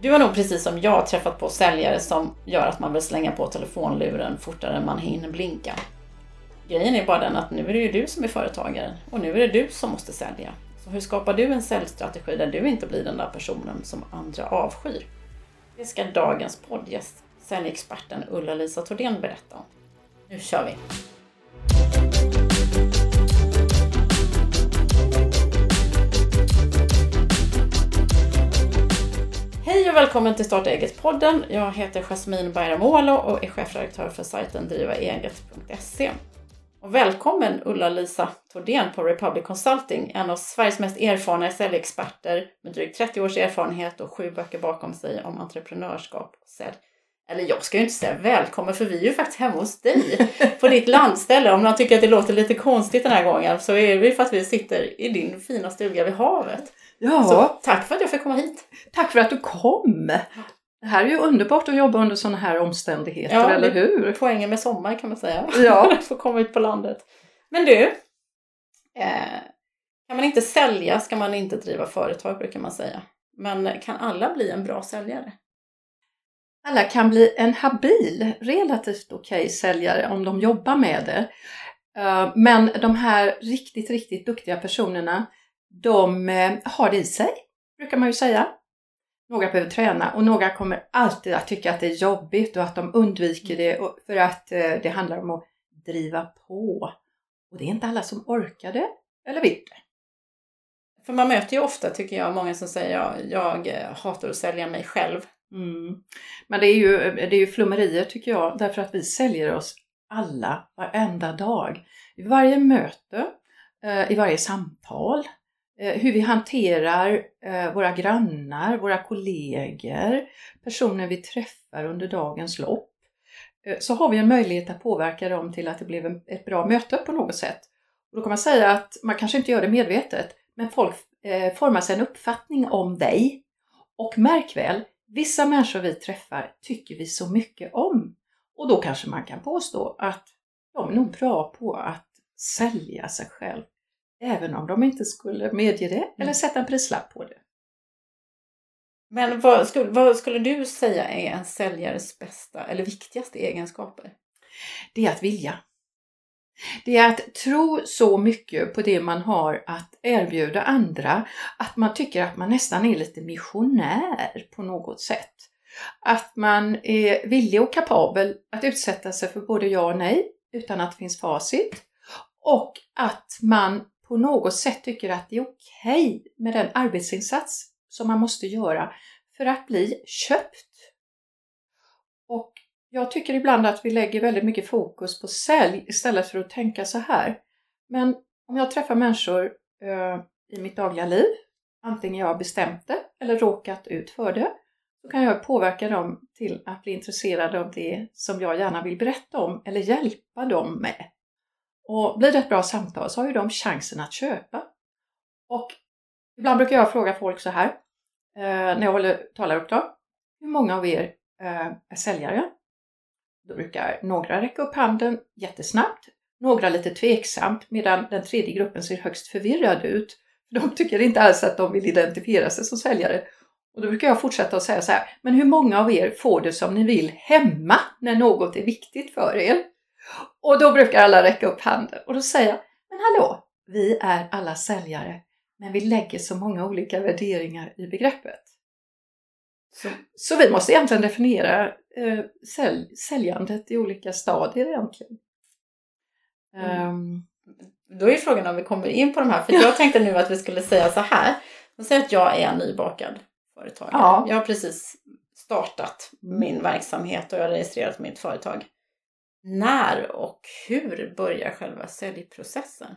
Du har nog precis som jag träffat på säljare som gör att man vill slänga på telefonluren fortare än man hinner blinka. Grejen är bara den att nu är det ju du som är företagaren och nu är det du som måste sälja. Så hur skapar du en säljstrategi där du inte blir den där personen som andra avskyr? Det ska dagens poddgäst, säljexperten Ulla-Lisa Thordén berätta om. Nu kör vi! Och välkommen till Starta eget-podden. Jag heter Jasmine Bayramolo och är chefredaktör för sajten drivaeget.se. Och välkommen Ulla-Lisa Thordén på Republic Consulting, en av Sveriges mest erfarna säljexperter med drygt 30 års erfarenhet och sju böcker bakom sig om entreprenörskap och sälj. Eller jag ska ju inte säga välkommen för vi är ju faktiskt hemma hos dig på ditt landställe. Om man tycker att det låter lite konstigt den här gången så är det för att vi sitter i din fina stuga vid havet. Ja. Så tack för att jag fick komma hit. Tack för att du kom! Det här är ju underbart att jobba under sådana här omständigheter, Ja, eller hur? Poängen med sommar kan man säga. Ja. Få komma ut på landet. Men du, eh, kan man inte sälja ska man inte driva företag brukar man säga. Men kan alla bli en bra säljare? Alla kan bli en habil, relativt okej säljare om de jobbar med det. Eh, Men de här riktigt, riktigt duktiga personerna, de eh, har det i sig, brukar man ju säga. Några behöver träna och några kommer alltid att tycka att det är jobbigt och att de undviker det för att eh, det handlar om att driva på. Och det är inte alla som orkar det eller vill det. För man möter ju ofta, tycker jag, många som säger ja, jag eh, hatar att sälja mig själv. Mm. Men det är, ju, det är ju flummerier tycker jag, därför att vi säljer oss alla varenda dag. I varje möte, i varje samtal, Eh, hur vi hanterar eh, våra grannar, våra kollegor, personer vi träffar under dagens lopp. Eh, så har vi en möjlighet att påverka dem till att det blev ett bra möte på något sätt. Och då kan man säga att man kanske inte gör det medvetet, men folk formar sig en uppfattning om dig. Och märk väl, vissa människor vi träffar tycker vi så mycket om. Och då kanske man kan påstå att de är nog bra på att sälja sig själv. Även om de inte skulle medge det eller sätta en prislapp på det. Men vad skulle, vad skulle du säga är en säljares bästa eller viktigaste egenskaper? Det är att vilja. Det är att tro så mycket på det man har att erbjuda andra att man tycker att man nästan är lite missionär på något sätt. Att man är villig och kapabel att utsätta sig för både ja och nej utan att det finns facit. Och att man på något sätt tycker att det är okej med den arbetsinsats som man måste göra för att bli köpt. Och jag tycker ibland att vi lägger väldigt mycket fokus på sälj istället för att tänka så här. Men om jag träffar människor eh, i mitt dagliga liv, antingen jag har bestämt det eller råkat ut för det, så kan jag påverka dem till att bli intresserade av det som jag gärna vill berätta om eller hjälpa dem med. Och blir det ett bra samtal så har ju de chansen att köpa. Och ibland brukar jag fråga folk så här, eh, när jag håller dem. Hur många av er eh, är säljare? Då brukar några räcka upp handen jättesnabbt, några lite tveksamt, medan den tredje gruppen ser högst förvirrad ut. De tycker inte alls att de vill identifiera sig som säljare. Och då brukar jag fortsätta att säga så här, men hur många av er får det som ni vill hemma när något är viktigt för er? Och då brukar alla räcka upp handen och då säger jag, men hallå, vi är alla säljare, men vi lägger så många olika värderingar i begreppet. Så, Så vi måste egentligen definiera eh, sälj, säljandet i olika stadier egentligen. Mm. Ehm, då är frågan om vi kommer in på de här, för jag tänkte nu att vi skulle säga så här. Säger att jag är nybakad företagare. Ja. Jag har precis startat min verksamhet och jag har registrerat mitt företag. När och hur börjar själva säljprocessen?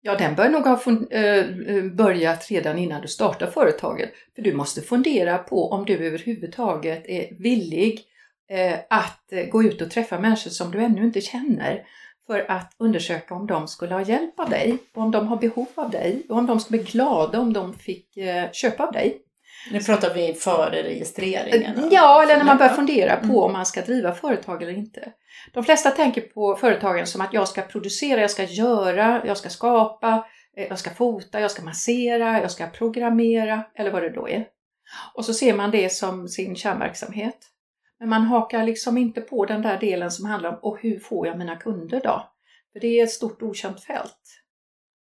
Ja, den bör nog ha fun- eh, börjat redan innan du startar företaget. För du måste fundera på om du överhuvudtaget är villig eh, att gå ut och träffa människor som du ännu inte känner. För att undersöka om de skulle ha hjälp av dig, och om de har behov av dig och om de skulle bli glada om de fick eh, köpa av dig. Nu pratar vi före registreringen. Ja, eller när man börjar fundera Mm. på om man ska driva företag eller inte. De flesta tänker på företagen som att jag ska producera, jag ska göra, jag ska skapa, eh, jag ska fota, jag ska massera, jag ska programmera eller vad det då är. Och så ser man det som sin kärnverksamhet. Men man hakar liksom inte på den där delen som handlar om och hur får jag mina kunder då? För det är ett stort okänt fält.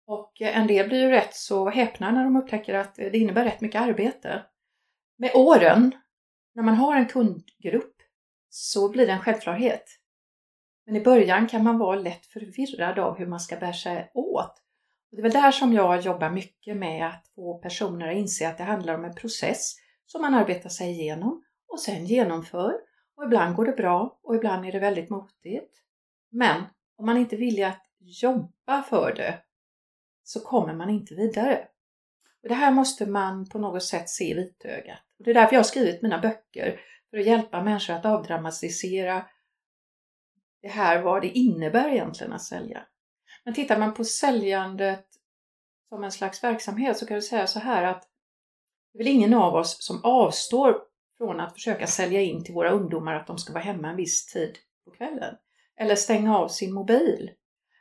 Och eh, en del blir ju rätt så häpna när de upptäcker att eh, det innebär rätt mycket arbete. Med åren, när man har en kundgrupp, så blir det en självklarhet. Men i början kan man vara lätt förvirrad av hur man ska bära sig åt. Och det är väl där som jag jobbar mycket med att få personer att inse att det handlar om en process som man arbetar sig igenom och sen genomför. Och ibland går det bra och ibland är det väldigt motigt. Men om man inte vill att jobba för det så kommer man inte vidare. Och det här måste man på något sätt se i vitögat. Och det är därför jag har skrivit mina böcker, för att hjälpa människor att avdramatisera det här, vad det innebär egentligen att sälja. Men tittar man på säljandet som en slags verksamhet så kan vi säga så här att det är väl ingen av oss som avstår från att försöka sälja in till våra ungdomar att de ska vara hemma en viss tid på kvällen. Eller stänga av sin mobil.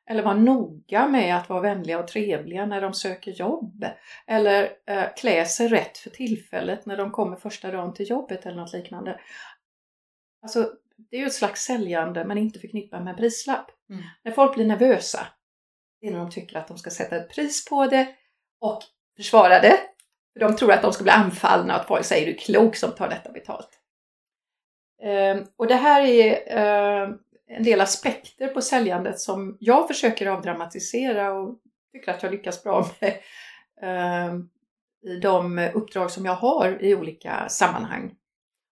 Eller vara noga med att vara vänliga och trevliga när de söker jobb. Eller eh, klä sig rätt för tillfället när de kommer första dagen till jobbet eller något liknande. Alltså, det är ju ett slags säljande men inte förknippat med prislapp. Mm. När folk blir nervösa, det är när de tycker att de ska sätta ett pris på det och försvara det. För de tror att de ska bli anfallna och att folk säger du är klok som tar detta betalt. Um, och det här är uh, en del aspekter på säljandet som jag försöker avdramatisera och tycker att jag lyckas bra med uh, i de uppdrag som jag har i olika sammanhang.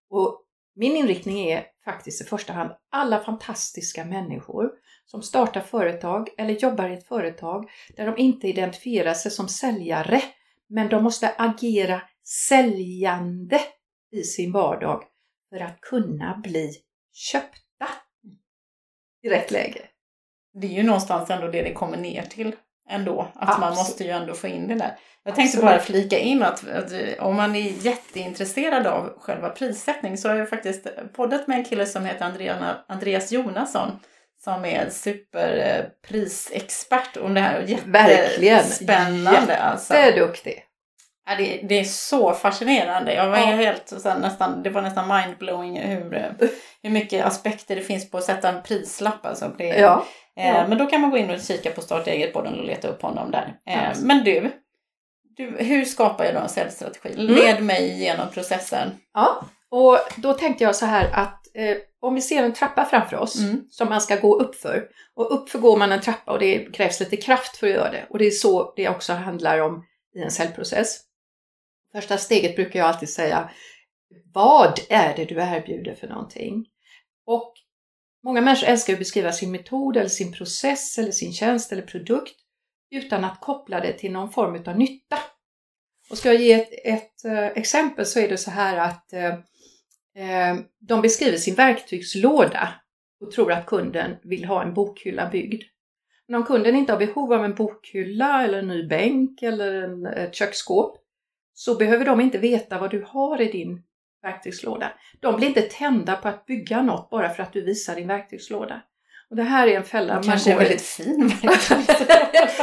Och min inriktning är faktiskt i första hand alla fantastiska människor som startar företag eller jobbar i ett företag där de inte identifierar sig som säljare men de måste agera säljande i sin vardag för att kunna bli köpta i rätt läge. Det är ju någonstans ändå det det kommer ner till ändå. Att Absolut. man måste ju ändå få in det där. Jag tänkte Absolut. bara flika in att, att, om man är jätteintresserad av själva prissättning så har jag faktiskt poddat med en kille som heter Andrea, Andreas Jonasson som är superprisexpert om det här. Jättespännande. Alltså. Jätteduktig. Ja, det, det är så fascinerande. Jag var ja. helt, så nästan, det var nästan mindblowing hur, hur mycket aspekter det finns på att sätta en prislapp. Alltså. Det, ja. Eh, Men då kan man gå in och kika på Starta eget-podden och leta upp honom där. Eh, yes. Men du, du, hur skapar jag då en säljstrategi? Mm. Led mig igenom processen. Ja, och då tänkte jag så här att eh, om vi ser en trappa framför oss mm. som man ska gå upp för. Och uppför går man en trappa och det krävs lite kraft för att göra det. Och det är så det också handlar om i en säljprocess. Första steget brukar jag alltid säga, vad är det du erbjuder för någonting? Och många människor älskar att beskriva sin metod eller sin process eller sin tjänst eller produkt utan att koppla det till någon form av nytta. Och ska jag ge ett, ett eh, exempel så är det så här att uh, de beskriver sin verktygslåda och tror att kunden vill ha en bokhylla byggd. Men om kunden inte har behov av en bokhylla eller en ny bänk eller en, ett köksskåp så behöver de inte veta vad du har i din verktygslåda. De blir inte tända på att bygga något bara för att du visar din verktygslåda. Och det här är en fälla. Det kanske är väldigt fin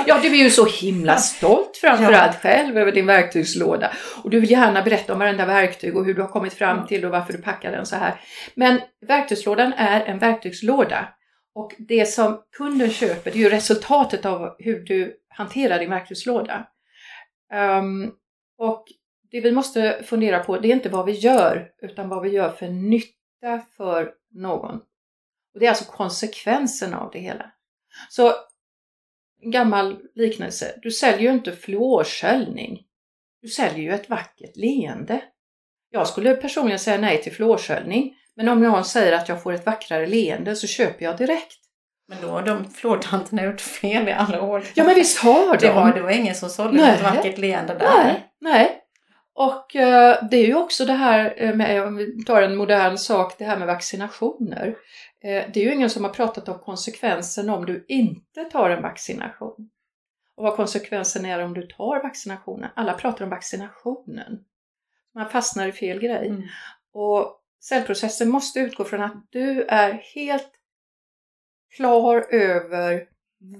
Ja, du är ju så himla stolt framförallt ja. själv över din verktygslåda. Och du vill gärna berätta om varenda verktyg och hur du har kommit fram till och varför du packar den så här. Men verktygslådan är en verktygslåda. Och det som kunden köper, det är ju resultatet av hur du hanterar din verktygslåda. Um, och det vi måste fundera på, det är inte vad vi gör, utan vad vi gör för nytta för någon. Och Det är alltså konsekvensen av det hela. Så en gammal liknelse, du säljer ju inte fluorsköljning. Du säljer ju ett vackert leende. Jag skulle personligen säga nej till fluorsköljning, men om någon säger att jag får ett vackrare leende så köper jag direkt. Men då har de fluortanterna gjort fel i alla år. Ja men visst har de! Det var, det var ingen som sålde ett vackert leende där. Nej, nej. Och eh, det är ju också det här eh, med, om vi tar en modern sak, det här med vaccinationer. Eh, det är ju ingen som har pratat om konsekvensen om du inte tar en vaccination. Och vad konsekvensen är om du tar vaccinationen. Alla pratar om vaccinationen. Man fastnar i fel grej. Mm. Och cellprocessen måste utgå från att du är helt klar över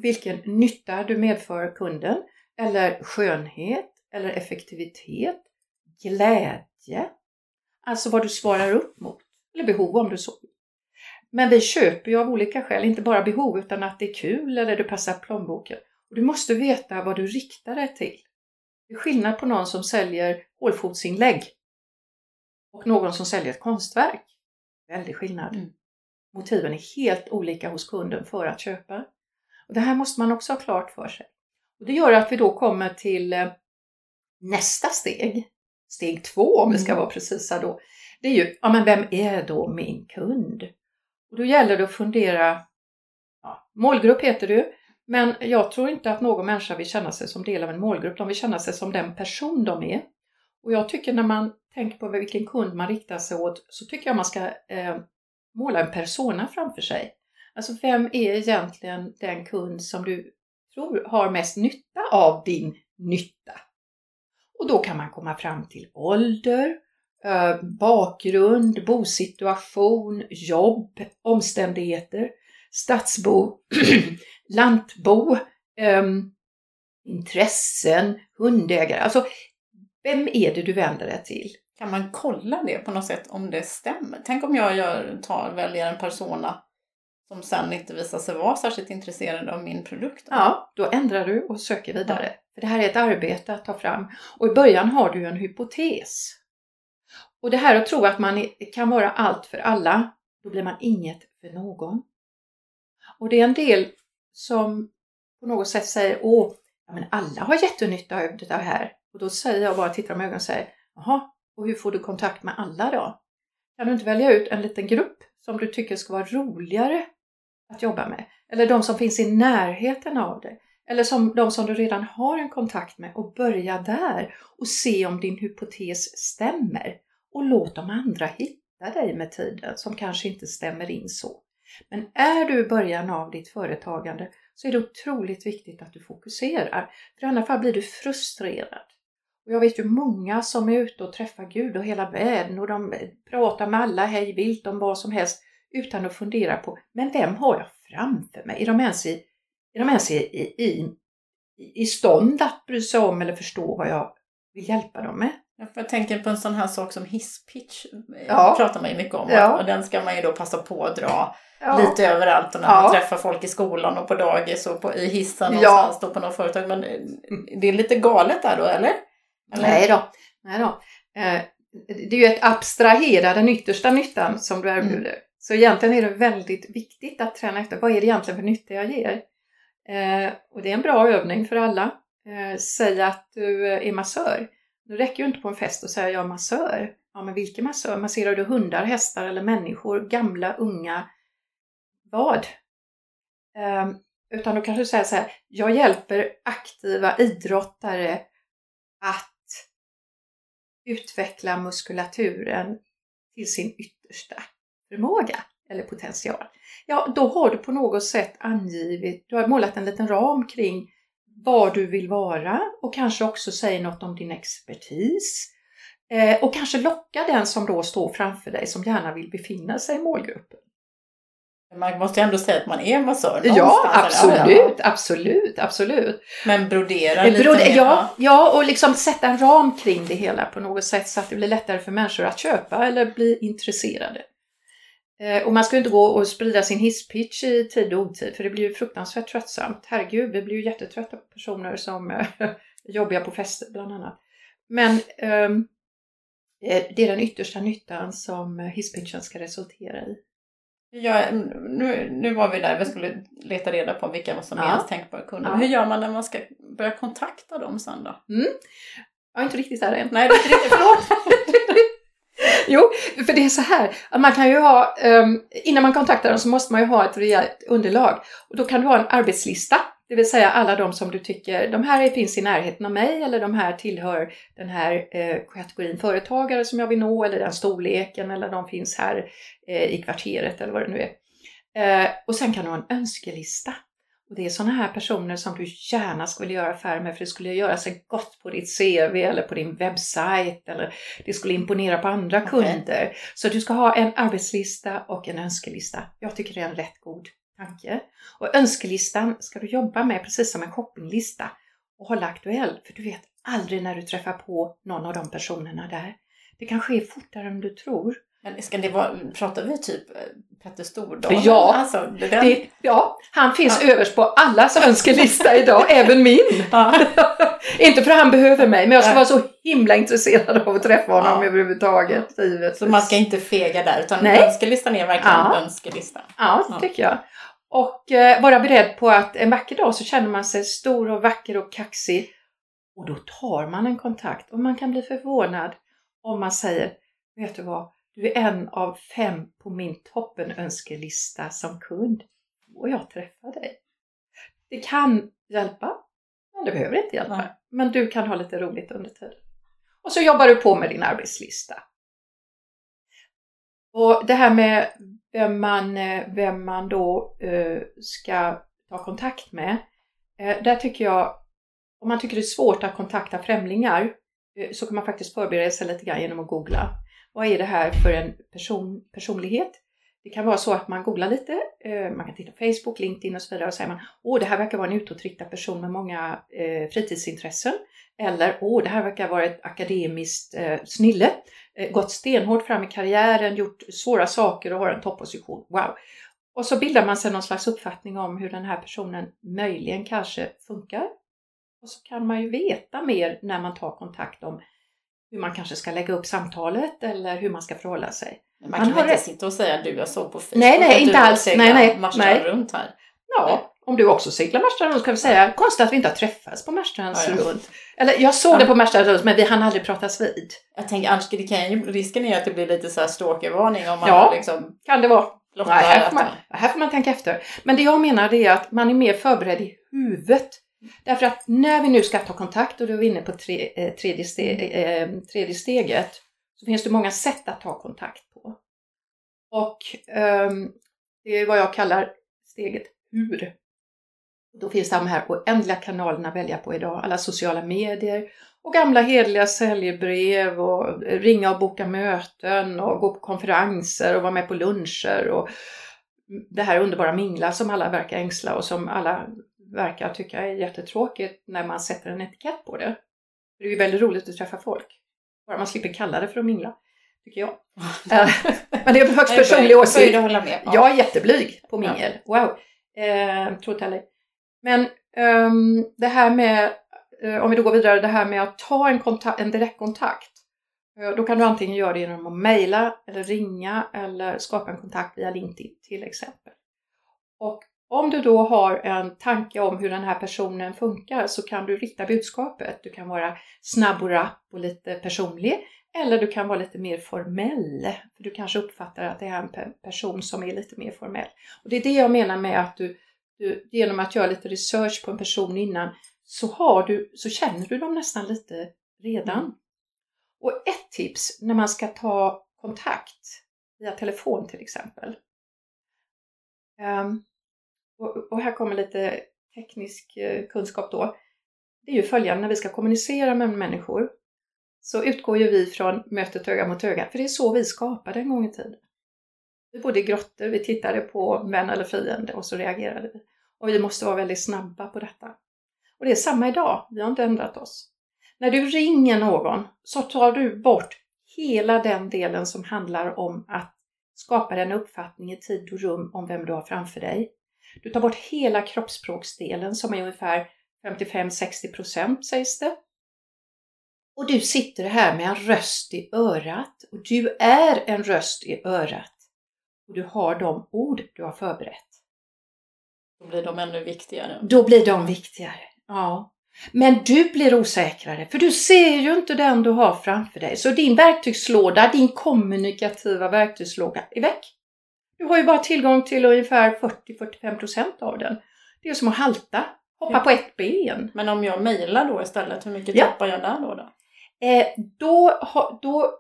vilken nytta du medför kunden eller skönhet eller effektivitet glädje. Alltså vad du svarar upp mot, eller behov om du så. Men vi köper ju av olika skäl, inte bara behov utan att det är kul eller det passar plånboken. Och du måste veta vad du riktar dig till. Det är skillnad på någon som säljer hålfotsinlägg och någon som säljer ett konstverk. Väldig skillnad. Mm. Motiven är helt olika hos kunden för att köpa. Och det här måste man också ha klart för sig. Och det gör att vi då kommer till eh, nästa steg. Steg två om vi ska Mm. vara precisa då. Det är ju, ja men vem är då min kund? Och då gäller det att fundera, ja, målgrupp heter ju, men jag tror inte att någon människa vill känna sig som del av en målgrupp, de vill känna sig som den person de är. Och jag tycker när man tänker på vilken kund man riktar sig åt så tycker jag man ska eh, måla en persona framför sig. Alltså vem är egentligen den kund som du tror har mest nytta av din nytta? Och då kan man komma fram till ålder, eh, bakgrund, bosituation, jobb, omständigheter, stadsbo, lantbo, ehm, intressen, hundägare. Alltså, vem är det du vänder dig till? Kan man kolla det på något sätt om det stämmer? Tänk om jag gör, tar, väljer en persona som sen inte visar sig vara särskilt intresserad av min produkt. Ja, då ändrar du och söker vidare. För det här är ett arbete att ta fram. Och i början har du en hypotes. Och det här att tro att man kan vara allt för alla, då blir man inget för någon. Och det är en del som på något sätt säger, åh, ja, men alla har jättenytta av det här. Och då säger jag bara, tittar dem i ögonen och säger, jaha, och hur får du kontakt med alla då? Kan du inte välja ut en liten grupp som du tycker ska vara roligare att jobba med? Eller de som finns i närheten av dig? Eller som de som du redan har en kontakt med och börja där och se om din hypotes stämmer. Och låt de andra hitta dig med tiden som kanske inte stämmer in så. Men är du i början av ditt företagande så är det otroligt viktigt att du fokuserar. För i annat fall blir du frustrerad. Och jag vet ju många som är ute och träffar Gud och hela världen och de pratar med alla hej vilt om vad som helst utan att fundera på, men vem har jag framför mig? Är de ens i, är de ens i, i, i, i stånd att bry sig om eller förstå vad jag vill hjälpa dem med? Ja, Jag tänker på en sån här sak som hisspitch. Ja. Ja. pratar man ju mycket om. Ja. Och den ska man ju då passa på att dra Ja. lite överallt. Och när Ja. man träffar folk i skolan och på dagis och på, i hissen Ja. någonstans då på något företag. Men eh, det är lite galet där då, eller? eller? Nej då. Nej då. Eh, det är ju ett abstrahera den yttersta nyttan som du erbjuder. Så egentligen är det väldigt viktigt att träna efter vad är det egentligen för nytta jag ger. Eh, och det är en bra övning för alla. Eh, säg att du är massör. Det räcker ju inte på en fest att säga jag är massör. Ja, men vilken massör? Masserar du hundar, hästar eller människor? Gamla, unga? Vad? Eh, utan då kanske du säger så här, jag hjälper aktiva idrottare att utveckla muskulaturen till sin yttersta förmåga eller potential. Ja, då har du på något sätt angivit, du har målat en liten ram kring vad du vill vara och kanske också säger något om din expertis. Eh, och kanske locka den som då står framför dig som gärna vill befinna sig i målgruppen. Man måste ju ändå säga att man är massör Ja, absolut, absolut, absolut. Men brodera Det lite beror, mer. ja, ja, och liksom sätta en ram kring det hela på något sätt så att det blir lättare för människor att köpa eller bli intresserade. Eh, och man ska ju inte gå och sprida sin hisspitch i tid och otid för det blir ju fruktansvärt tröttsamt. Herregud, vi blir ju jättetrötta på personer som eh, är jobbiga på fester bland annat. Men ehm, eh, det är den yttersta nyttan som eh, hisspitchen ska resultera i. Ja, nu, nu var vi där vi skulle leta reda på vilka som är Ja. ens tänkbara kunder. Ja. Hur gör man när man ska börja kontakta dem sen då? Jag är inte riktigt där än. Nej, det är inte riktigt. Förlåt! Jo, för det är så här, att man kan ju ha, um, innan man kontaktar dem så måste man ju ha ett rejält underlag. Och då kan du ha en arbetslista, det vill säga alla de som du tycker, de här finns i närheten av mig eller de här tillhör den här eh, kategorin företagare som jag vill nå eller den storleken eller de finns här eh, i kvarteret eller vad det nu är. Eh, och sen kan du ha en önskelista. Och det är sådana här personer som du gärna skulle göra affärer med för det skulle göra sig gott på ditt CV eller på din webbsajt eller det skulle imponera på andra Okej. kunder. Så du ska ha en arbetslista och en önskelista. Jag tycker det är en rätt god tanke. Och önskelistan ska du jobba med precis som en shoppinglista och hålla aktuell. För du vet aldrig när du träffar på någon av de personerna där. Det kan ske fortare än du tror. Men ska det vara, pratar vi typ eh, Petter Stordalen? Ja. Alltså, det ja, han finns överst på allas önskelista idag, även min. ja. Inte för att han behöver mig, men jag ska vara så himla intresserad av att träffa honom Ja. överhuvudtaget. givetvis. Så man ska inte fega där, utan Nej. önskelistan är verkligen Ja. önskelistan. Ja, Ja. det tycker jag. Och eh, vara beredd på att en vacker dag så känner man sig stor och vacker och kaxig. Och då tar man en kontakt och man kan bli förvånad om man säger, vet du vad, du är en av fem på min toppenönskelista som kund. Och jag träffar dig. Det kan hjälpa, men det behöver inte hjälpa. Nej. Men du kan ha lite roligt under tiden. Och så jobbar du på med din arbetslista. Och det här med vem man, vem man då eh, ska ta kontakt med. Eh, där tycker jag, om man tycker det är svårt att kontakta främlingar eh, så kan man faktiskt förbereda sig lite grann genom att googla. Vad är det här för en person, personlighet? Det kan vara så att man googlar lite, eh, man kan titta på Facebook, LinkedIn och så vidare och säger man åh det här verkar vara en utåtriktad person med många eh, fritidsintressen. Eller åh det här verkar vara ett akademiskt eh, snille eh, gått stenhårt fram i karriären, gjort svåra saker och har en topposition. Wow! Och så bildar man sig någon slags uppfattning om hur den här personen möjligen kanske funkar. Och så kan man ju veta mer när man tar kontakt om hur man kanske ska lägga upp samtalet eller hur man ska förhålla sig. Man Man kan inte rätt. sitta och säga du jag såg på Facebook Nej, nej, att inte du alls. Nej, nej, nej. runt här. Ja, om du också seglar Marstrand runt kan vi säga konstigt att vi inte har träffats på Marstrands Ja, ja. runt. Eller jag såg Ja. det på Marstrands runt men vi hann aldrig pratas vid. Jag tänker annars det kan ju, risken är att det blir lite så här stalkervarning om man Ja. liksom Kan det vara? Nej, här, får man, här får man tänka efter. Men det jag menar är att man är mer förberedd i huvudet. Därför att när vi nu ska ta kontakt och då är vi inne på tre, eh, tredje, ste, eh, tredje steget så finns det många sätt att ta kontakt på. Och ehm, det är vad jag kallar steget hur. Då finns de här oändliga kanalerna att välja på idag. Alla sociala medier och gamla hederliga säljbrev och ringa och boka möten och gå på konferenser och vara med på luncher och det här underbara mingla som alla verkar ängsla och som alla verkar tycka är jättetråkigt när man sätter en etikett på det. Det är ju väldigt roligt att träffa folk. Bara man slipper kalla det för att mingla, tycker jag. Men det är en högst personlig åsikt. böjd att hålla med. Ja. Jag är jätteblyg på mingel. Wow! Eh, tror inte heller. Men ehm, det här med, eh, om vi då går vidare, det här med att ta en, kontakt, en direktkontakt. Eh, då kan du antingen göra det genom att mejla eller ringa eller skapa en kontakt via LinkedIn till exempel. Och om du då har en tanke om hur den här personen funkar så kan du rikta budskapet. Du kan vara snabb och rapp och lite personlig. Eller du kan vara lite mer formell. För du kanske uppfattar att det är en pe- person som är lite mer formell. Och det är det jag menar med att du, du genom att göra lite research på en person innan så, har du, så känner du dem nästan lite redan. Mm. Och ett tips när man ska ta kontakt via telefon till exempel. Ehm, och, och här kommer lite teknisk eh, kunskap då. Det är ju följande, när vi ska kommunicera med människor så utgår ju vi från mötet öga mot öga, för det är så vi skapade en gång i tiden. Vi bodde i grottor, vi tittade på vän eller fiende och så reagerade vi. Och vi måste vara väldigt snabba på detta. Och det är samma idag, vi har inte ändrat oss. När du ringer någon så tar du bort hela den delen som handlar om att skapa en uppfattning i tid och rum om vem du har framför dig. Du tar bort hela kroppsspråksdelen som är ungefär 55-60% sägs det. Och du sitter här med en röst i örat och du är en röst i örat. Och du har de ord du har förberett. Då blir de ännu viktigare. Då blir de viktigare. Ja. Men du blir osäkrare, för du ser ju inte den du har framför dig. Så din verktygslåda, din kommunikativa verktygslåda är väck. Du har ju bara tillgång till ungefär 40-45% av den. Det är som att halta, hoppa Ja. på ett ben. Men om jag mejlar då istället, hur mycket Ja. tappar jag där då? då? Eh, då, då,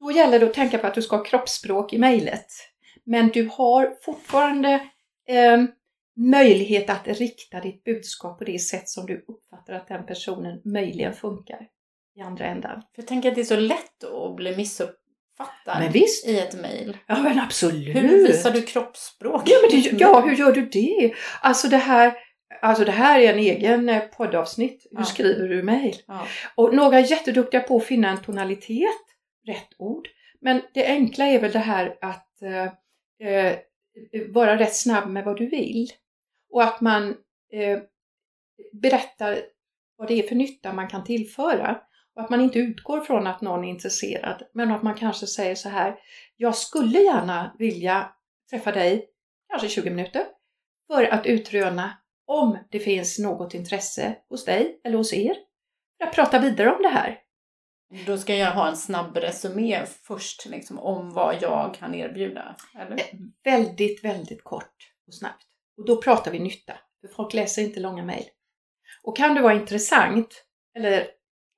då gäller det att tänka på att du ska ha kroppsspråk i mejlet. Men du har fortfarande eh, möjlighet att rikta ditt budskap på det sätt som du uppfattar att den personen möjligen funkar i andra ändan. För jag tänker att det är så lätt att bli missuppfattad Men visst! i ett mejl. Ja men absolut! Hur visar du kroppsspråk? Ja, men det, ja, hur gör du det? Alltså det här, alltså det här är en egen eh, poddavsnitt. Hur Ja. skriver du mejl? Ja. Och några är jätteduktiga på att finna en tonalitet rätt ord. Men det enkla är väl det här att eh, eh, vara rätt snabb med vad du vill. Och att man eh, berättar vad det är för nytta man kan tillföra. Och att man inte utgår från att någon är intresserad, men att man kanske säger så här, jag skulle gärna vilja träffa dig, kanske 20 minuter, för att utröna om det finns något intresse hos dig eller hos er. För att prata vidare om det här. Då ska jag ha en snabb resumé först liksom, om vad jag kan erbjuda? Eller? Eh, väldigt, väldigt kort och snabbt. Och då pratar vi nytta, för folk läser inte långa mejl. Och kan det vara intressant, eller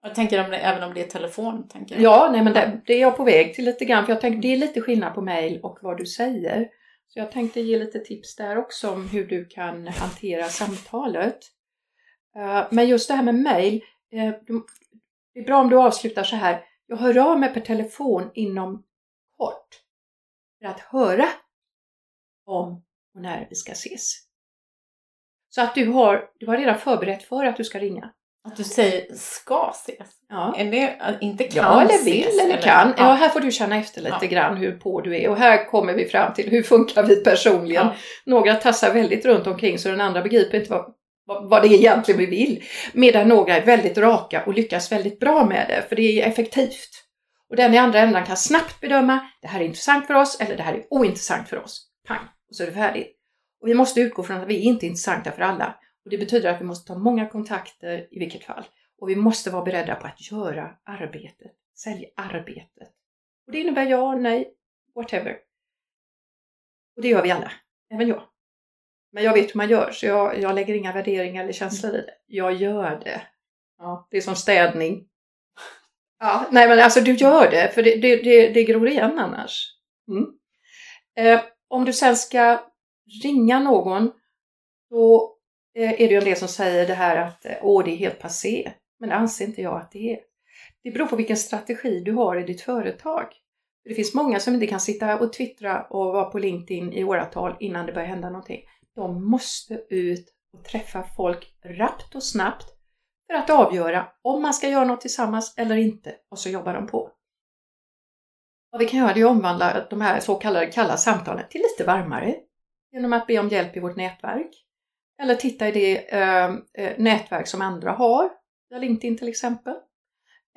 jag tänker om det, även om det är telefon? Tänker jag. Ja, nej, men det, det, är jag på väg till lite grann. För jag tänker det är lite skillnad på mejl och vad du säger. Så jag tänkte ge lite tips där också om hur du kan hantera samtalet. Eh, men just det här med mejl. Eh, det är bra om du avslutar så här. Jag hör av mig per telefon inom kort. För att höra om och när vi ska ses. Så att du har, du har redan förberett för att du ska ringa. Att du säger ska ses? Ja. Är det inte kan Ja, eller vill ses, eller, kan. Ja. ja. här får du känna efter lite ja. grann hur på du är. Och här kommer vi fram till hur funkar vi personligen. Ja. Några tassar väldigt runt omkring så den andra begriper inte vad, vad, vad det är egentligen vi vill. Medan några är väldigt raka och lyckas väldigt bra med det, för det är effektivt. Och den i andra änden kan snabbt bedöma, det här är intressant för oss eller det här är ointressant för oss. Pang! Och så är det färdigt. Och vi måste utgå från att vi är inte är intressanta för alla. Och det betyder att vi måste ta många kontakter i vilket fall. Och vi måste vara beredda på att göra arbetet, säljarbetet. Och det innebär ja, nej, whatever. Och det gör vi alla, även jag. Men jag vet hur man gör, så jag, jag lägger inga värderingar eller känslor i det. Jag gör det. Ja, det är som städning. Ja, nej men alltså du gör det, för det, det, det, det gror igen annars. Mm. Eh, om du sen ska ringa någon, då Eh, är det ju en del som säger det här att eh, åh, det är helt passé. Men det anser inte jag att det är. Det beror på vilken strategi du har i ditt företag. Det finns många som inte kan sitta och twittra och vara på LinkedIn i åratal innan det börjar hända någonting. De måste ut och träffa folk rappt och snabbt för att avgöra om man ska göra något tillsammans eller inte och så jobbar de på. Vad vi kan göra är att omvandla de här så kallade kalla samtalen till lite varmare genom att be om hjälp i vårt nätverk eller titta i det eh, eh nätverk som andra har, LinkedIn till exempel.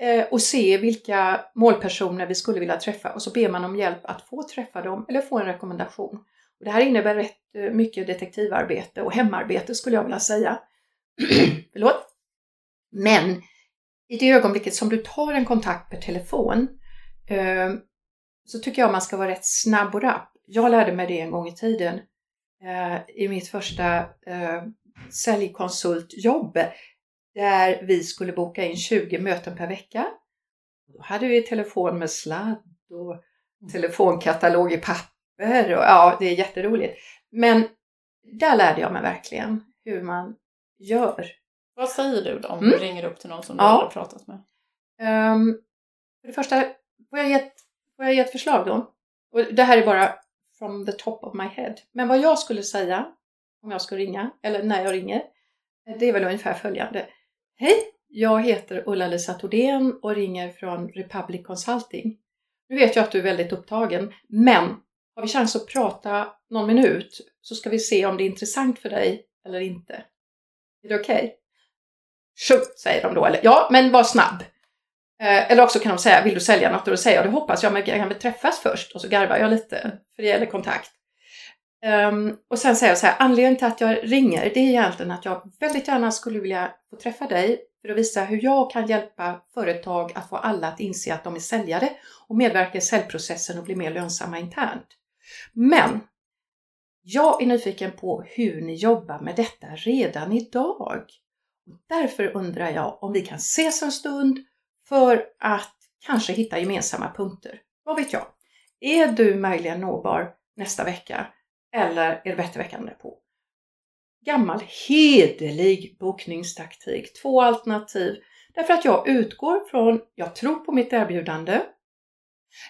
Eh, och se vilka målpersoner vi skulle vilja träffa och så ber man om hjälp att få träffa dem eller få en rekommendation. Och det här innebär rätt eh, mycket detektivarbete och hemarbete skulle jag vilja säga. Förlåt. Men i det ögonblicket som du tar en kontakt per telefon eh, så tycker jag man ska vara rätt snabb och rapp. Jag lärde mig det en gång i tiden i mitt första eh, säljkonsultjobb där vi skulle boka in 20 möten per vecka. Då hade vi telefon med sladd och mm. telefonkatalog i papper och ja, det är jätteroligt. Men där lärde jag mig verkligen hur man gör. Vad säger du då om mm. du ringer upp till någon som du ja. har pratat med? Um, för det första, får jag, ge ett, får jag ge ett förslag då? Och det här är bara from the top of my head. Men vad jag skulle säga om jag skulle ringa, eller när jag ringer, det är väl ungefär följande. Hej! Jag heter Ulla-Lisa Thordén och ringer från Republic Consulting. Nu vet jag att du är väldigt upptagen, men har vi chans att prata någon minut så ska vi se om det är intressant för dig eller inte. Är det okej? Okay? Shoot, säger de då. Eller, ja, men var snabb. Eh, eller också kan de säga, vill du sälja något? Och då säger jag, det hoppas jag, men kan vi träffas först? Och så garvar jag lite, för det gäller kontakt. Um, och sen säger jag så här, anledningen till att jag ringer, det är egentligen att jag väldigt gärna skulle vilja få träffa dig för att visa hur jag kan hjälpa företag att få alla att inse att de är säljare och medverka i säljprocessen och bli mer lönsamma internt. Men jag är nyfiken på hur ni jobbar med detta redan idag. Därför undrar jag om vi kan ses en stund för att kanske hitta gemensamma punkter. Vad vet jag? Är du möjligen nåbar nästa vecka eller är det bättre veckan på? Gammal hederlig bokningstaktik, två alternativ. Därför att jag utgår från, jag tror på mitt erbjudande.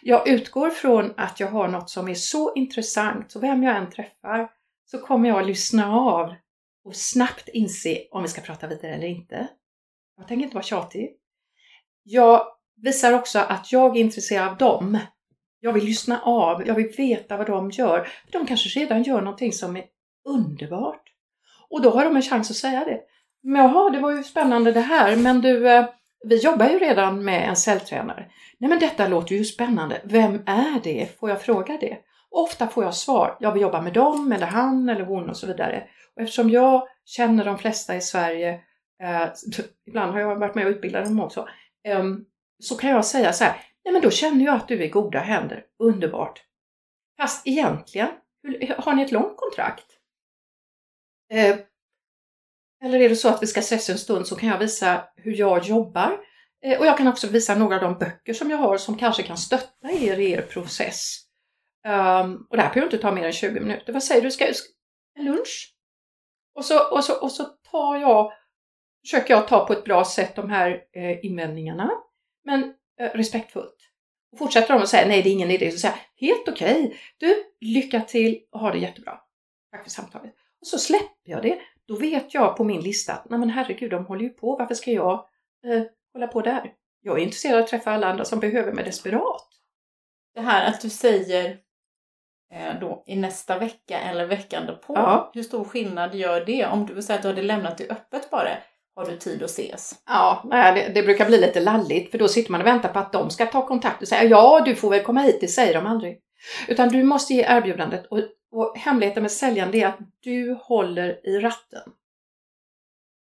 Jag utgår från att jag har något som är så intressant så vem jag än träffar så kommer jag lyssna av och snabbt inse om vi ska prata vidare eller inte. Jag tänker inte vara tjatig. Jag visar också att jag är intresserad av dem. Jag vill lyssna av, jag vill veta vad de gör. De kanske redan gör någonting som är underbart. Och då har de en chans att säga det. Men jaha, det var ju spännande det här, men du, eh, vi jobbar ju redan med en celltränare. Nej men detta låter ju spännande. Vem är det? Får jag fråga det? ofta får jag svar. Jag vill jobba med dem, eller han eller hon och så vidare. Och eftersom jag känner de flesta i Sverige, eh, ibland har jag varit med och utbildat dem också, eh, Ehm, så kan jag säga så här, nej men då känner jag att du är i goda händer. Underbart! Fast egentligen, har ni ett långt kontrakt? Ehm, eller är det så att vi ska ses en stund så kan jag visa hur jag jobbar. Ehm, och jag kan också visa några av de böcker som jag har som kanske kan stötta er i er process. Um, och det här behöver inte ta mer än 20 minuter. Vad säger du, ska, en lunch? Och så, och, så, och så tar jag, försöker jag ta på ett bra sätt de här eh, invändningarna, men eh, respektfullt. Och fortsätter de att säga nej, det är ingen idé, så säger jag helt okej, okay. du, lycka till och ha det jättebra. Tack för samtalet. Och så släpper jag det. Då vet jag på min lista, nej men herregud, de håller ju på, varför ska jag eh, hålla på där? Jag är intresserad av att träffa alla andra som behöver mig desperat. Det här att du säger eh, då i nästa vecka eller veckan därpå. Ja. Hur stor skillnad gör det? Om du säger att du hade lämnat det öppet bara, har du tid att ses? Ja, eh, det, det brukar bli lite lalligt för då sitter man och väntar på att de ska ta kontakt och säga ja, du får väl komma hit, det säger de aldrig. Utan du måste ge erbjudandet och, och hemligheten med säljaren är att du håller i ratten.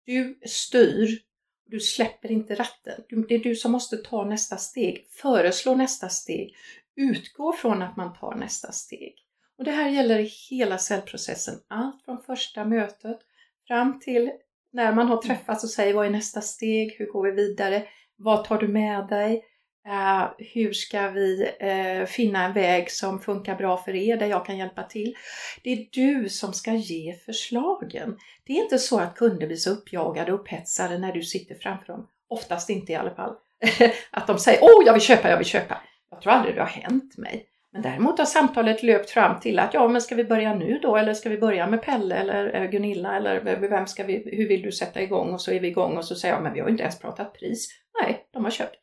Du styr, du släpper inte ratten. Det är du som måste ta nästa steg, föreslå nästa steg, utgå från att man tar nästa steg. Och det här gäller i hela cellprocessen, allt från första mötet fram till när man har träffats och säger vad är nästa steg, hur går vi vidare, vad tar du med dig, uh, hur ska vi uh, finna en väg som funkar bra för er, där jag kan hjälpa till. Det är du som ska ge förslagen. Det är inte så att kunder blir så uppjagade och upphetsade när du sitter framför dem, oftast inte i alla fall, att de säger åh, jag vill köpa, jag vill köpa. Jag tror aldrig det har hänt mig. Men däremot har samtalet löpt fram till att ja, men ska vi börja nu då? Eller ska vi börja med Pelle eller Gunilla? Eller vem ska vi, hur vill du sätta igång? Och så är vi igång och så säger jag, men vi har inte ens pratat pris. Nej, de har köpt.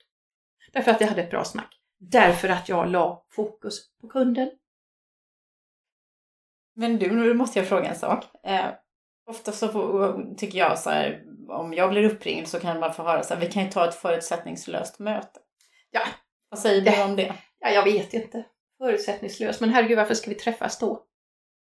Därför att jag hade ett bra snack. Därför att jag la fokus på kunden. Men du, nu måste jag fråga en sak. Eh, ofta så får, tycker jag så här, om jag blir uppringd så kan man få höra så här, vi kan ju ta ett förutsättningslöst möte. Ja, vad säger du om det? Ja, jag vet inte. Förutsättningslöst. Men herregud, varför ska vi träffas då?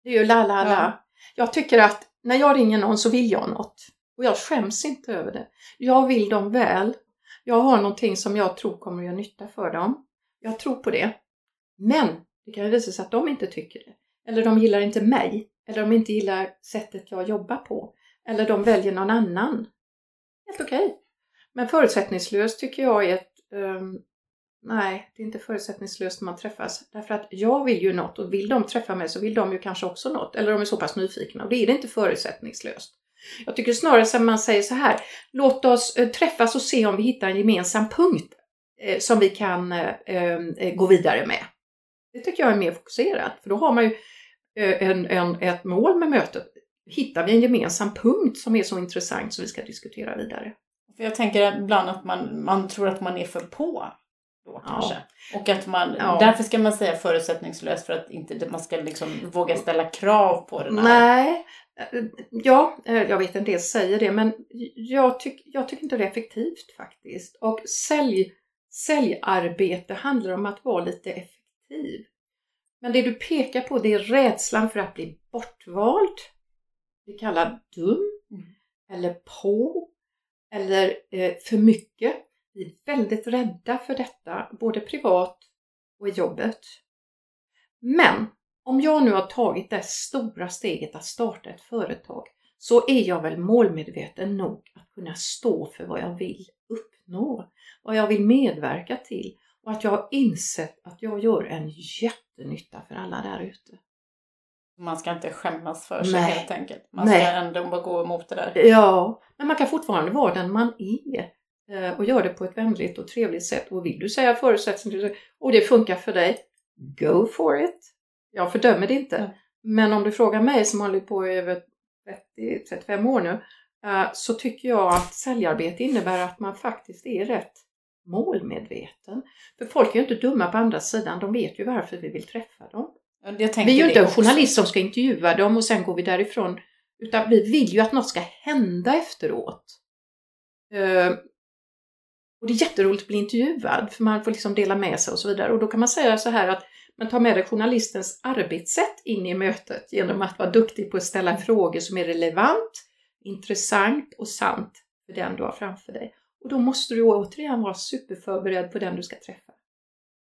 Det är ju la, la, la. Ja. Jag tycker att när jag ringer någon så vill jag något. Och jag skäms inte över det. Jag vill dem väl. Jag har någonting som jag tror kommer att göra nytta för dem. Jag tror på det. Men det kan visa sig att de inte tycker det. Eller de gillar inte mig. Eller de inte gillar sättet jag jobbar på. Eller de väljer någon annan. Helt okej. Okay. Men förutsättningslöst tycker jag är ett um, Nej, det är inte förutsättningslöst när man träffas. Därför att jag vill ju något och vill de träffa mig så vill de ju kanske också något. Eller de är så pass nyfikna och det är det inte förutsättningslöst. Jag tycker snarare att man säger så här, låt oss eh, träffas och se om vi hittar en gemensam punkt eh, som vi kan eh, ehm, gå vidare med. Det tycker jag är mer fokuserat, för då har man ju en, en, ett mål med mötet. Hittar vi en gemensam punkt som är så intressant som vi ska diskutera vidare? För jag tänker ibland att man, man tror att man är för på då kanske. Ja. Och att man, ja. därför ska man säga förutsättningslöst för att inte man ska liksom våga ställa krav på den här. Nej, ja, jag vet en del säger det men jag, tyck, jag tycker inte det är effektivt faktiskt. Och sälj, säljarbete handlar om att vara lite effektiv. Men det du pekar på det är rädslan för att bli bortvald, bli kallad dum, mm. eller på, eller eh, för mycket. Vi är väldigt rädda för detta, både privat och i jobbet. Men om jag nu har tagit det stora steget att starta ett företag så är jag väl målmedveten nog att kunna stå för vad jag vill uppnå, vad jag vill medverka till och att jag har insett att jag gör en jättenytta för alla där ute. Man ska inte skämmas för sig Nej. helt enkelt. Man Nej. ska ändå gå emot det där. Ja, men man kan fortfarande vara den man är. Eh, och gör det på ett vänligt och trevligt sätt. Och vill du säga förutsättningar och det funkar för dig, go for it! Jag fördömer det inte. Mm. Men om du frågar mig som har hållit på i över 30-35 år nu, eh, så tycker jag att säljarbete innebär att man faktiskt är rätt målmedveten. För folk är ju inte dumma på andra sidan, de vet ju varför vi vill träffa dem. Vi är ju inte en journalist som ska intervjua dem och sen går vi därifrån. Utan vi vill ju att något ska hända efteråt. Och det är jätteroligt att bli intervjuad för man får liksom dela med sig och så vidare. Och då kan man säga så här att man tar med dig journalistens arbetssätt in i mötet genom att vara duktig på att ställa frågor som är relevant, intressant och sant för den du har framför dig. Och då måste du återigen vara superförberedd på den du ska träffa.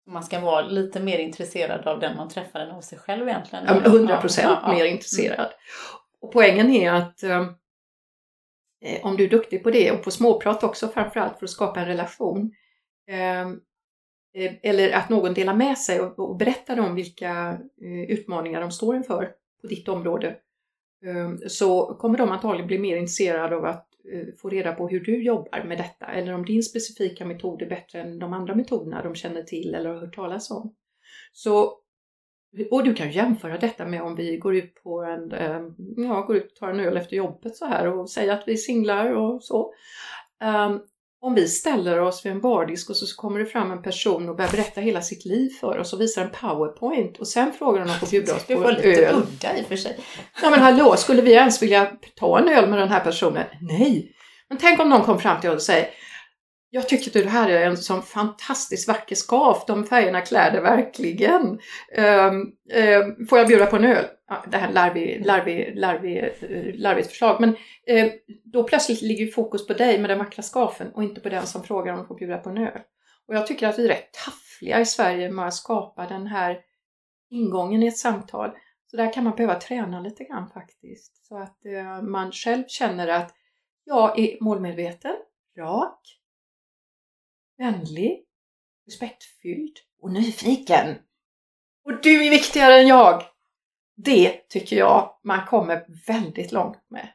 Man ska vara lite mer intresserad av den man träffar än av sig själv egentligen. Ja, men 100 procent Ja, ja, mer intresserad. Och poängen är att eh, Eh, om du är duktig på det och på småprat också framförallt för att skapa en relation ehm, eh, eller att någon delar med sig och, och berättar om vilka eh, utmaningar de står inför på ditt område eh, så kommer de antagligen bli mer intresserade av att eh, få reda på hur du jobbar med detta eller om din specifika metod är bättre än de andra metoderna de känner till eller har hört talas om. Så och du kan jämföra detta med om vi går ut på en, eh, ja, går ut och tar en öl efter jobbet så här och säger att vi singlar och så. Um, om vi ställer oss vid en bardisk och så kommer det fram en person och börjar berätta hela sitt liv för oss och visar en powerpoint och sen frågar de om de får bjuda oss Det på var en lite öl. udda i och för sig. Ja men hallå, skulle vi ens vilja ta en öl med den här personen? Nej! Men tänk om någon kom fram till oss och säger jag tycker att det här är en sån fantastiskt vacker scarf, de färgerna klär det verkligen. Um, um, får jag bjuda på en öl? Ja, det här är larvig, larvig, eh, larvig, larvigt förslag, men um, då plötsligt ligger fokus på dig med den vackra scarfen och inte på den som frågar om de får bjuda på en öl. Och jag tycker att vi är rätt taffliga i Sverige med att skapa den här ingången i ett samtal. Så där kan man behöva träna lite grann faktiskt. Så att uh, man själv känner att jag är målmedveten, rak, vänlig, respektfylld och nyfiken. Och du är viktigare än jag! Det tycker jag man kommer väldigt långt med.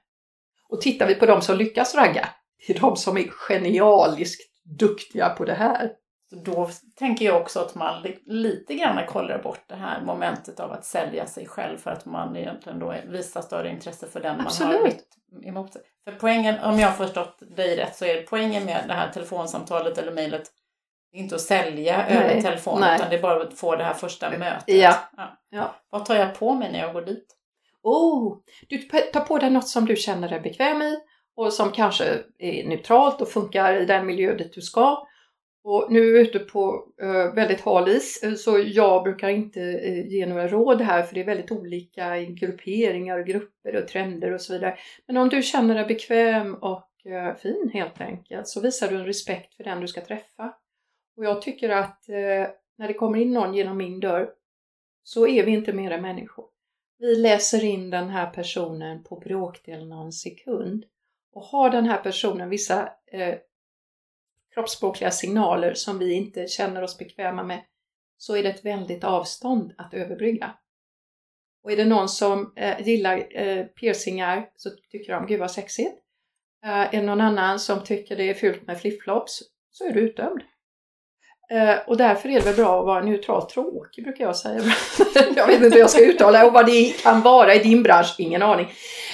Och tittar vi på de som lyckas ragga, det är de som är genialiskt duktiga på det här. Så då tänker jag också att man li- lite grann kollar bort det här momentet av att sälja sig själv för att man egentligen då visar större intresse för den man har Absolut. emot sig. För poängen, om jag har förstått dig rätt, så är poängen med det här telefonsamtalet eller mejlet inte att sälja Nej, över telefon nej. utan det är bara att få det här första mötet. Ja. Ja. Vad tar jag på mig när jag går dit? Oh, du tar på dig något som du känner dig bekväm i och som kanske är neutralt och funkar i den miljö dit du ska. Och nu är vi ute på eh, väldigt hal is eh, så jag brukar inte eh, ge några råd här för det är väldigt olika i grupperingar och grupper och trender och så vidare. Men om du känner dig bekväm och eh, fin helt enkelt så visar du en respekt för den du ska träffa. Och jag tycker att eh, när det kommer in någon genom min dörr så är vi inte mera människor. Vi läser in den här personen på bråkdelen av en sekund. Och har den här personen vissa eh, kroppsspråkliga signaler som vi inte känner oss bekväma med så är det ett väldigt avstånd att överbrygga. Och är det någon som eh, gillar eh, piercingar så tycker de gud vad sexigt. Eh, är det någon annan som tycker det är fult med flipflops så är du utdömd. Eh, och därför är det väl bra att vara neutralt tråkig brukar jag säga. jag vet inte hur jag ska uttala och vad det kan vara i din bransch, ingen aning.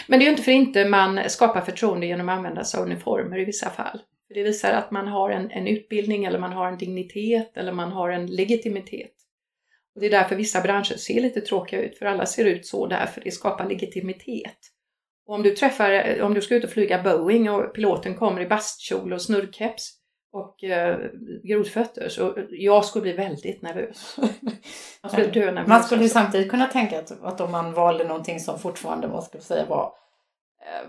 Men det är ju inte för inte man skapar förtroende genom att använda sig av uniformer i vissa fall. För det visar att man har en, en utbildning eller man har en dignitet eller man har en legitimitet. Och det är därför vissa branscher ser lite tråkiga ut, för alla ser ut så därför det skapar legitimitet. Och om du träffar, om du ska ut och flyga Boeing och piloten kommer i bastkjol och snurrkeps och eh, grodfötter så jag skulle bli väldigt nervös. Jag skulle dö nervös. Man skulle alltså. samtidigt kunna tänka att, att om man valde någonting som fortfarande, vad ska säga, var eh,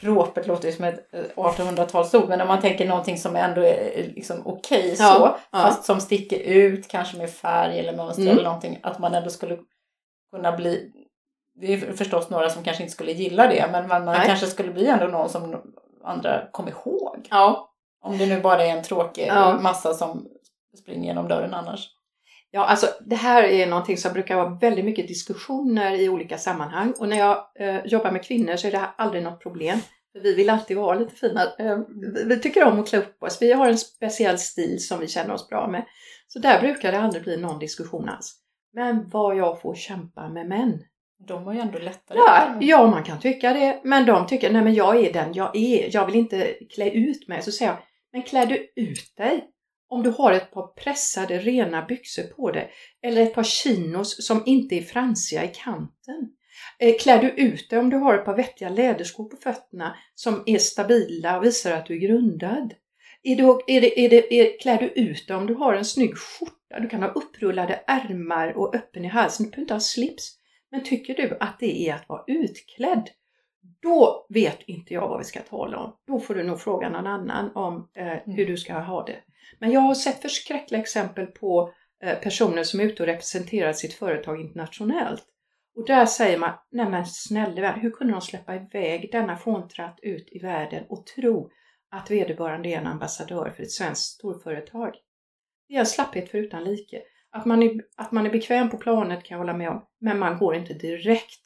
propert låter ju som ett eh, 1800-talsord, men om man tänker någonting som ändå är eh, liksom okej Ja, så, ja. fast som sticker ut, kanske med färg eller mönster Mm. eller någonting, att man ändå skulle kunna bli det är förstås några som kanske inte skulle gilla det, men man, Nej. kanske skulle bli ändå någon som andra kommer ihåg. Ja, Om det nu bara är en tråkig Ja. massa som springer genom dörren annars. Ja, alltså det här är någonting som brukar vara väldigt mycket diskussioner i olika sammanhang och när jag eh, jobbar med kvinnor så är det här aldrig något problem. Vi vill alltid vara lite fina. Eh, vi- tycker om att klä upp oss. Vi har en speciell stil som vi känner oss bra med. Så där brukar det aldrig bli någon diskussion alls. Men vad jag får kämpa med män. De var ju ändå lättare. Ja, ja, man kan tycka det. Men de tycker, nej men jag är den jag är. Jag vill inte klä ut mig. Så säger jag, men klär du ut dig om du har ett par pressade rena byxor på dig eller ett par chinos som inte är fransiga i kanten. Eh, klär du ut dig om du har ett par vettiga läderskor på fötterna som är stabila och visar att du är grundad? Är du, är det, är det, är, klär du ut dig om du har en snygg skjorta? Du kan ha upprullade ärmar och öppen i halsen. Du behöver inte ha slips. Men tycker du att det är att vara utklädd? Då vet inte jag vad vi ska tala om. Då får du nog fråga någon annan om eh, hur mm. du ska ha det. Men jag har sett förskräckliga exempel på eh, personer som är ute och representerar sitt företag internationellt. Och där säger man, nej men snälla hur kunde de släppa iväg denna fåntratt ut i världen och tro att vederbörande är en ambassadör för ett svenskt storföretag? Det är en slapphet förutan like. Att man, är, att man är bekväm på planet kan jag hålla med om, men man går inte direkt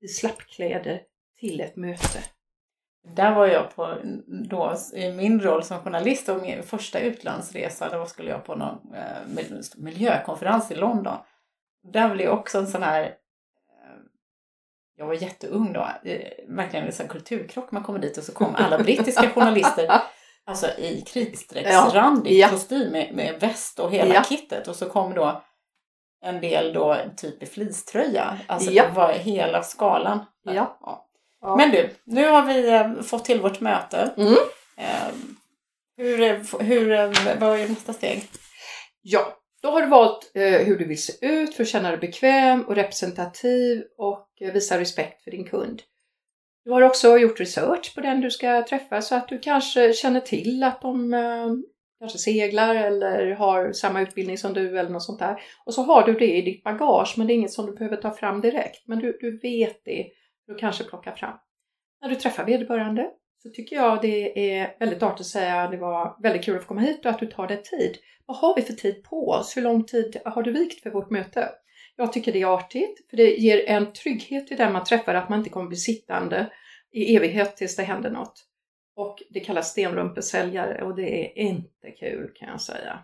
i slappkläder till ett möte. Där var jag på, då, i min roll som journalist och min första utlandsresa, då skulle jag på någon eh, miljökonferens i London. Där blev jag också en sån här, jag var jätteung då, verkligen en kulturkrock. Man kommer dit och så kom alla brittiska journalister alltså i kritstrecksrandig ja. kostym med, med väst och hela ja. kittet. Och så kom då en del då typ i fleecetröja. Alltså ja. det var hela skalan. Ja. ja. Men du, nu har vi eh, fått till vårt möte. Mm. Ehm, hur, hur, vad är nästa steg? Ja, då har du valt eh, hur du vill se ut för att känna dig bekväm och representativ och eh, visa respekt för din kund. Du har också gjort research på den du ska träffa så att du kanske känner till att de eh, kanske seglar eller har samma utbildning som du eller något sånt där. Och så har du det i ditt bagage men det är inget som du behöver ta fram direkt. Men du, du vet det du kanske plockar fram. När du träffar vederbörande så tycker jag det är väldigt artigt att säga att det var väldigt kul att få komma hit och att du tar dig tid. Vad har vi för tid på oss? Hur lång tid har du vikt för vårt möte? Jag tycker det är artigt för det ger en trygghet till den man träffar att man inte kommer bli sittande i evighet tills det händer något. Och det kallas stenrumpesäljare och det är inte kul kan jag säga.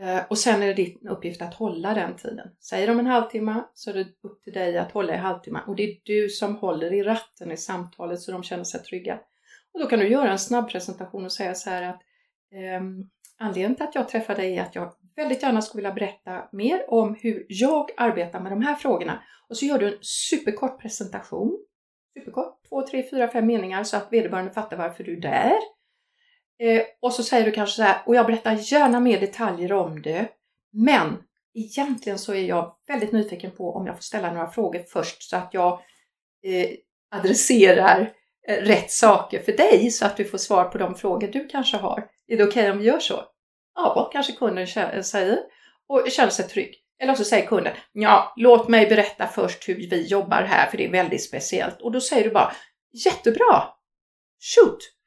Eh, och sen är det din uppgift att hålla den tiden. Säger de en halvtimme så är det upp till dig att hålla i halvtimme och det är du som håller i ratten i samtalet så de känner sig trygga. Och då kan du göra en snabb presentation och säga så här att ehm, anledningen till att jag träffar dig är att jag väldigt gärna skulle vilja berätta mer om hur jag arbetar med de här frågorna. Och så gör du en superkort presentation. Superkort, två, tre, fyra, fem meningar så att vederbörande fattar varför du är där. Eh, och så säger du kanske så här, och jag berättar gärna mer detaljer om det, men egentligen så är jag väldigt nyfiken på om jag får ställa några frågor först så att jag eh, adresserar eh, rätt saker för dig så att du får svar på de frågor du kanske har. Är det okej okay om vi gör så? Ja, kanske kunden eh, säger och känner sig trygg. Eller så säger kunden, ja, låt mig berätta först hur vi jobbar här för det är väldigt speciellt. Och då säger du bara, jättebra! Shoot!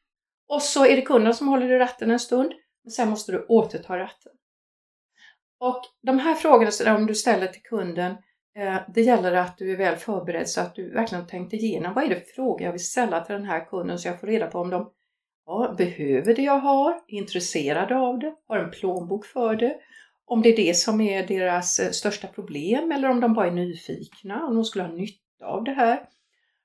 Och så är det kunden som håller i ratten en stund, men sen måste du återta ratten. Och de här frågorna som du ställer till kunden, eh, det gäller att du är väl förberedd så att du verkligen har tänkt igenom vad är det för frågor jag vill ställa till den här kunden så jag får reda på om de ja, behöver det jag har, är intresserade av det, har en plånbok för det, om det är det som är deras eh, största problem eller om de bara är nyfikna, om de skulle ha nytta av det här.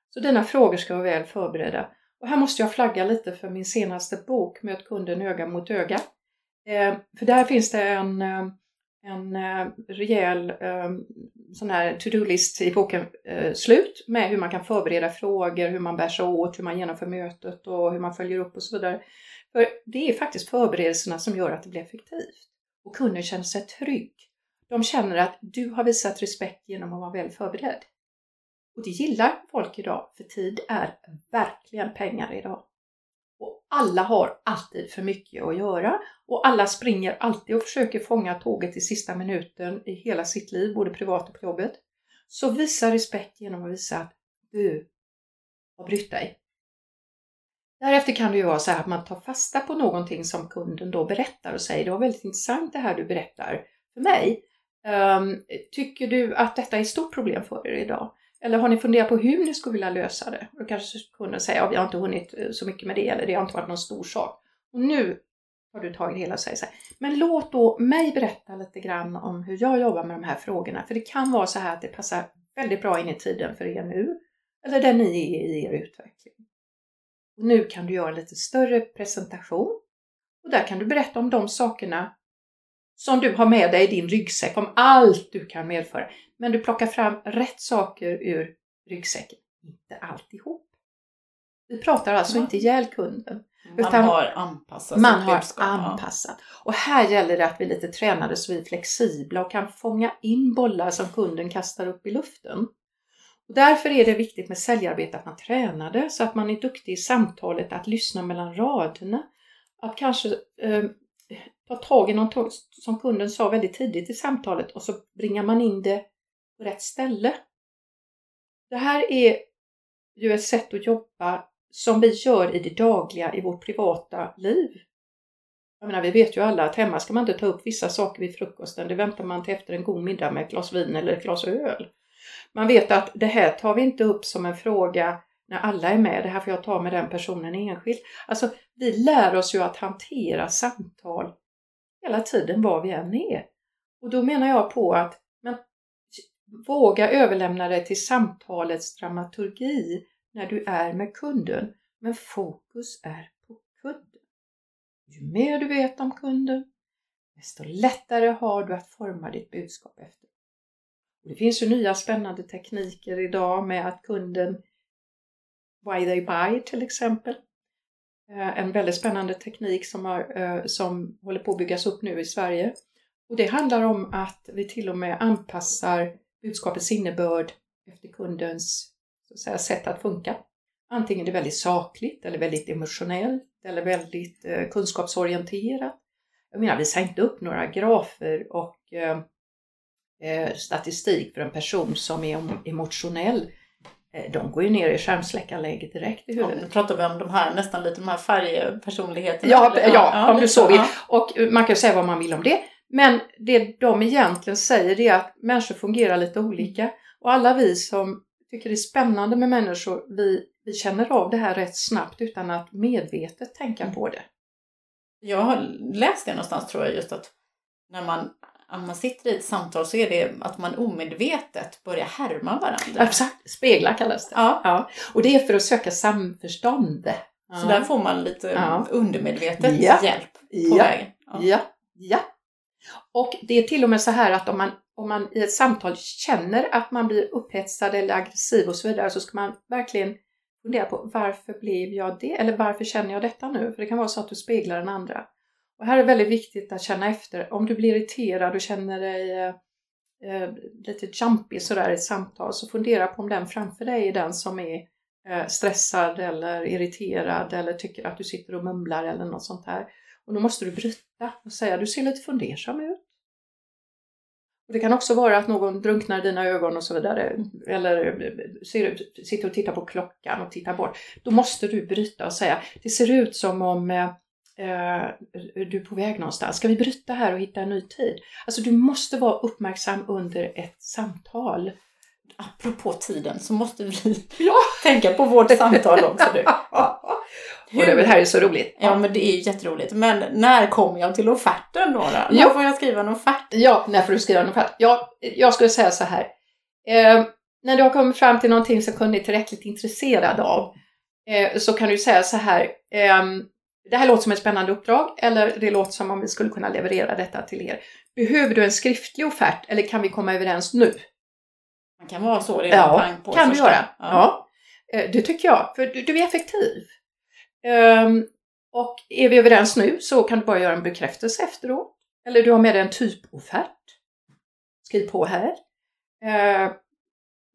Så dina frågor ska vara väl förberedda. Och här måste jag flagga lite för min senaste bok Möt kunden öga mot öga. Eh, för där finns det en, eh, en eh, rejäl eh, sån här to-do-list i boken eh, slut med hur man kan förbereda frågor, hur man bär sig åt, hur man genomför mötet och hur man följer upp och så vidare. För det är faktiskt förberedelserna som gör att det blir effektivt. Och kunden känner sig trygg. De känner att du har visat respekt genom att vara väl förberedd. Och det gillar folk idag, för tid är verkligen pengar idag. Och alla har alltid för mycket att göra och alla springer alltid och försöker fånga tåget i sista minuten i hela sitt liv, både privat och på jobbet. Så visa respekt genom att visa att du har brytt dig. Därefter kan det ju vara så här att man tar fasta på någonting som kunden då berättar och säger det var väldigt intressant det här du berättar för mig. Um, tycker du att detta är ett stort problem för er idag? Eller har ni funderat på hur ni skulle vilja lösa det? Då kanske kunden säger att ja, vi har inte hunnit eh, så mycket med det eller det har inte varit någon stor sak. Och nu har du tagit hela och säger så här, men låt då mig berätta lite grann om hur jag jobbar med de här frågorna. För det kan vara så här att det passar väldigt bra in i tiden för er nu. Eller där ni är i er utveckling. Och nu kan du göra en lite större presentation. Och där kan du berätta om de sakerna som du har med dig i din ryggsäck, om allt du kan medföra. Men du plockar fram rätt saker ur ryggsäcken, inte alltihop. Vi pratar alltså Ja. inte ihjäl kunden. Man har anpassat Man har budskap. ja. anpassat. Och här gäller det att vi är lite tränade så vi är flexibla och kan fånga in bollar som kunden kastar upp i luften. Och därför är det viktigt med säljarbete att man tränar det så att man är duktig i samtalet, att lyssna mellan raderna. Att kanske eh, ta tag i något som kunden sa väldigt tidigt i samtalet och så bringar man in det på rätt ställe. Det här är ju ett sätt att jobba som vi gör i det dagliga i vårt privata liv. Jag menar, vi vet ju alla att hemma ska man inte ta upp vissa saker vid frukosten. Det väntar man till efter en god middag med ett glas vin eller ett glas öl. Man vet att det här tar vi inte upp som en fråga när alla är med. Det här får jag ta med den personen enskilt. Alltså, vi lär oss ju att hantera samtal hela tiden var vi än är. Och då menar jag på att men, våga överlämna det till samtalets dramaturgi när du är med kunden. Men fokus är på kunden. Ju mer du vet om kunden, desto lättare har du att forma ditt budskap efter. Och det finns ju nya spännande tekniker idag med att kunden Why they buy till exempel. Eh, en väldigt spännande teknik som, har, eh, som håller på att byggas upp nu i Sverige. Och det handlar om att vi till och med anpassar budskapets innebörd efter kundens så att säga, sätt att funka. Antingen det är väldigt sakligt eller väldigt emotionellt eller väldigt eh, kunskapsorienterat. Jag menar, visar inte upp några grafer och eh, eh, statistik för en person som är emotionell. Eh, de går ju ner i skärmsläckarläget direkt i Ja, huvudet. nu pratar vi om de här, nästan lite de här färgpersonligheterna. Ja, eller? ja, om du så vill. ja. Och man kan säga vad man vill om det. Men det de egentligen säger är att människor fungerar lite olika. Och alla vi som tycker det är spännande med människor, vi, vi känner av det här rätt snabbt utan att medvetet tänka Mm. på det. Jag har läst det någonstans tror jag just att när man, när man sitter i ett samtal så är det att man omedvetet börjar härma varandra. Exakt, spegla kallas det. Ja, Ja. Och det är för att söka samförstånd. så där får man lite Ja. undermedvetet Ja. hjälp på Ja. vägen. Ja. Ja, ja. Och det är till och med så här att om man, om man i ett samtal känner att man blir upphetsad eller aggressiv och så vidare så ska man verkligen fundera på varför blev jag det? Eller varför känner jag detta nu? För det kan vara så att du speglar den andra. Och här är det väldigt viktigt att känna efter. Om du blir irriterad och känner dig eh, eh, lite jumpy sådär i ett samtal så fundera på om den framför dig är den som är eh, stressad eller irriterad eller tycker att du sitter och mumlar eller något sånt här. Och då måste du bryta och säga du ser lite fundersam ut. Och det kan också vara att någon drunknar i dina ögon och så vidare. Eller ser, sitter och tittar på klockan och tittar bort. Då måste du bryta och säga det ser ut som om eh, du är på väg någonstans. Ska vi bryta här och hitta en ny tid? Alltså du måste vara uppmärksam under ett samtal. Apropå tiden så måste vi Ja. tänka på vårt samtal också du. Och det här är så roligt. Ja men det är ju jätteroligt. Men när kommer jag till offerten då? då? När Ja. får jag skriva en offert? Ja, när får du skriva en offert? Ja, jag skulle säga så här. Eh, när du har kommit fram till någonting som kunden är tillräckligt intresserad av eh, så kan du säga så här. ehm, det här låter som ett spännande uppdrag eller det låter som om vi skulle kunna leverera detta till er. Behöver du en skriftlig offert eller kan vi komma överens nu? Man kan vara så redan Ja, pang på kan du göra. Ja. Eh, Det tycker jag, för du, du är effektiv. Ehm, och är vi överens nu så kan du bara göra en bekräftelse efteråt. Eller du har med dig en typoffert. Skriv på här. Eh,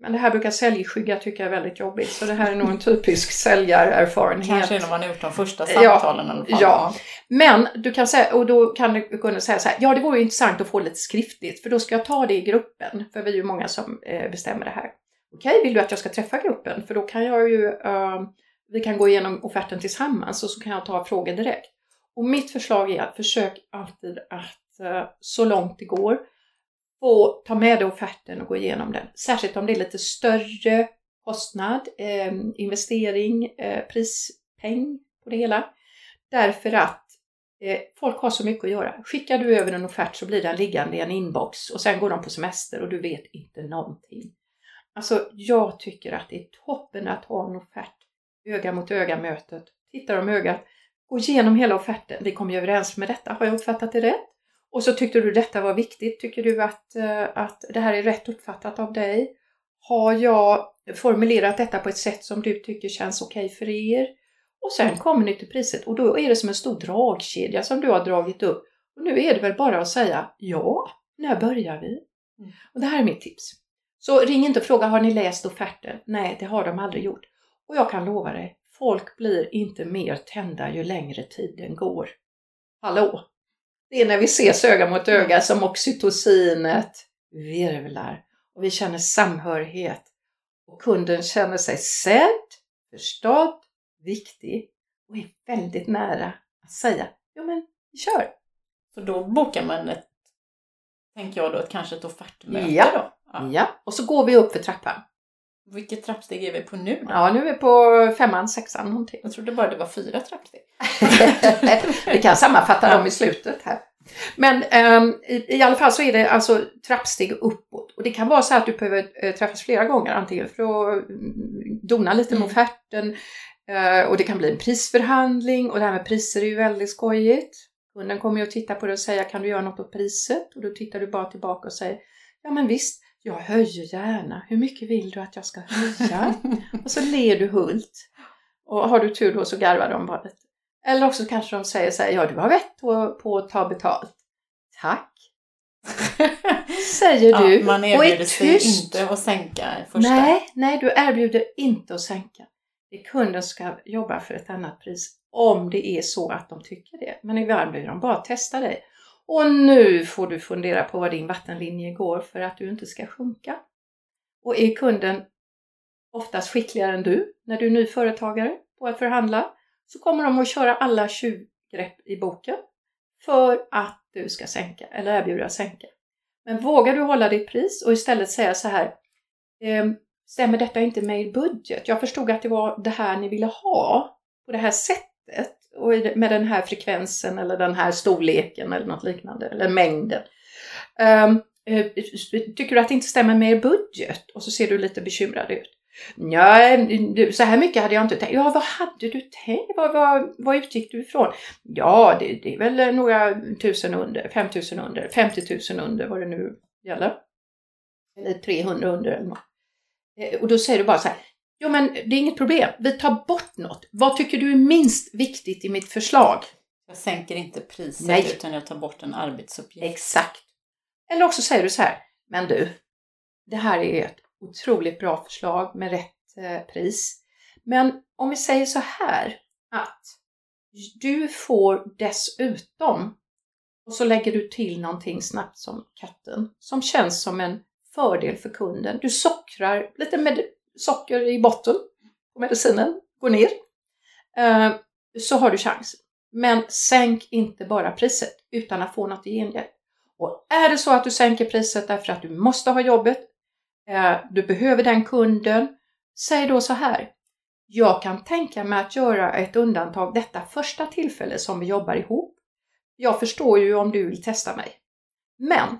men det här brukar säljskygga tycka är väldigt jobbigt, så det här är nog en typisk säljarerfarenhet. Kanske när man har gjort de första Ja, samtalen fall. ja. Men du kan säga, och då kan du kunna säga så här, ja det vore ju intressant att få lite skriftligt, för då ska jag ta det i gruppen, för vi är ju många som eh, bestämmer det här. Okej, vill du att jag ska träffa gruppen? För då kan jag ju, eh, vi kan gå igenom offerten tillsammans och så kan jag ta frågor direkt. Och mitt förslag är att försök alltid att eh, så långt det går få ta med dig offerten och gå igenom den. Särskilt om det är lite större kostnad, eh, investering, eh, prispeng på det hela. Därför att eh, folk har så mycket att göra. Skickar du över en offert så blir den liggande i en inbox och sen går de på semester och du vet inte någonting. Alltså jag tycker att det är toppen att ha en offert öga mot öga mötet. Titta dem i ögat. gå igenom hela offerten. Vi kom ju överens med detta, har jag uppfattat det rätt? Och så tyckte du detta var viktigt. Tycker du att, eh, att det här är rätt uppfattat av dig? Har jag formulerat detta på ett sätt som du tycker känns okej okay för er? Och sen kommer ni till priset och då är det som en stor dragkedja som du har dragit upp. Och nu är det väl bara att säga ja, när börjar vi? Mm. Och det här är mitt tips. Så ring inte och fråga, har ni läst offerten? Nej, det har de aldrig gjort. Och jag kan lova dig, folk blir inte mer tända ju längre tiden går. Hallå! Det är när vi ses öga mot öga som oxytocinet virvlar och vi känner samhörighet och kunden känner sig sedd, förstådd, viktig och är väldigt nära att säga jo men vi kör. Så då bokar man ett, tänker jag då, ett, kanske ett offertmöte ja. då? Ja. ja, och så går vi upp för trappan. Vilket trappsteg är vi på nu då? Ja, nu är vi på femman, sexan någonting. Jag trodde bara det var fyra trappsteg. vi kan sammanfatta dem i slutet här. Men um, i, i, alla fall så är det alltså trappsteg uppåt. Och det kan vara så att du behöver uh, träffas flera gånger, antingen för att um, dona lite med mm. offerten uh, och det kan bli en prisförhandling och det här med priser är ju väldigt skojigt. Kunden kommer ju att titta på det och säga kan du göra något åt priset? Och då tittar du bara tillbaka och säger ja men visst, jag höjer gärna. Hur mycket vill du att jag ska höja? och så ler du hult. Och har du tur då så garvar de bara lite. Eller också kanske de säger så här, ja du har rätt på, att ta betalt. Tack! säger du ja, man erbjuder sig inte att sänka första. Nej, nej, du erbjuder inte att sänka. Det kunden ska jobba för ett annat pris om det är så att de tycker det. Men ibland blir de bara testa dig. Och nu får du fundera på var din vattenlinje går för att du inte ska sjunka. Och är kunden oftast skickligare än du när du är ny företagare på att förhandla så kommer de att köra alla tjuvgrepp i boken för att du ska sänka eller erbjuda sänka. Men vågar du hålla ditt pris och istället säga så här ehm, Stämmer detta inte med er budget? Jag förstod att det var det här ni ville ha på det här sättet och med den här frekvensen eller den här storleken eller något liknande, eller mängden. Um, tycker du att det inte stämmer med er budget? Och så ser du lite bekymrad ut. Nej, så här mycket hade jag inte tänkt. Ja, vad hade du tänkt? Vad, vad, vad utgick du ifrån? Ja, det, det är väl några tusen under, 5000 under, 50 000 under vad det nu gäller. Eller 300 under eller något. Eh, och då säger du bara så här, Jo, men det är inget problem. Vi tar bort något. Vad tycker du är minst viktigt i mitt förslag? Jag sänker inte priset Nej. utan jag tar bort en arbetsuppgift. Exakt. Eller också säger du så här, men du, det här är ett otroligt bra förslag med rätt eh, pris. Men om vi säger så här att du får dessutom och så lägger du till någonting snabbt som katten som känns som en fördel för kunden. Du sockrar lite med socker i botten på medicinen går ner, eh, så har du chans. Men sänk inte bara priset utan att få något i gengäld. Och är det så att du sänker priset därför att du måste ha jobbet, eh, du behöver den kunden, säg då så här. Jag kan tänka mig att göra ett undantag detta första tillfälle som vi jobbar ihop. Jag förstår ju om du vill testa mig. Men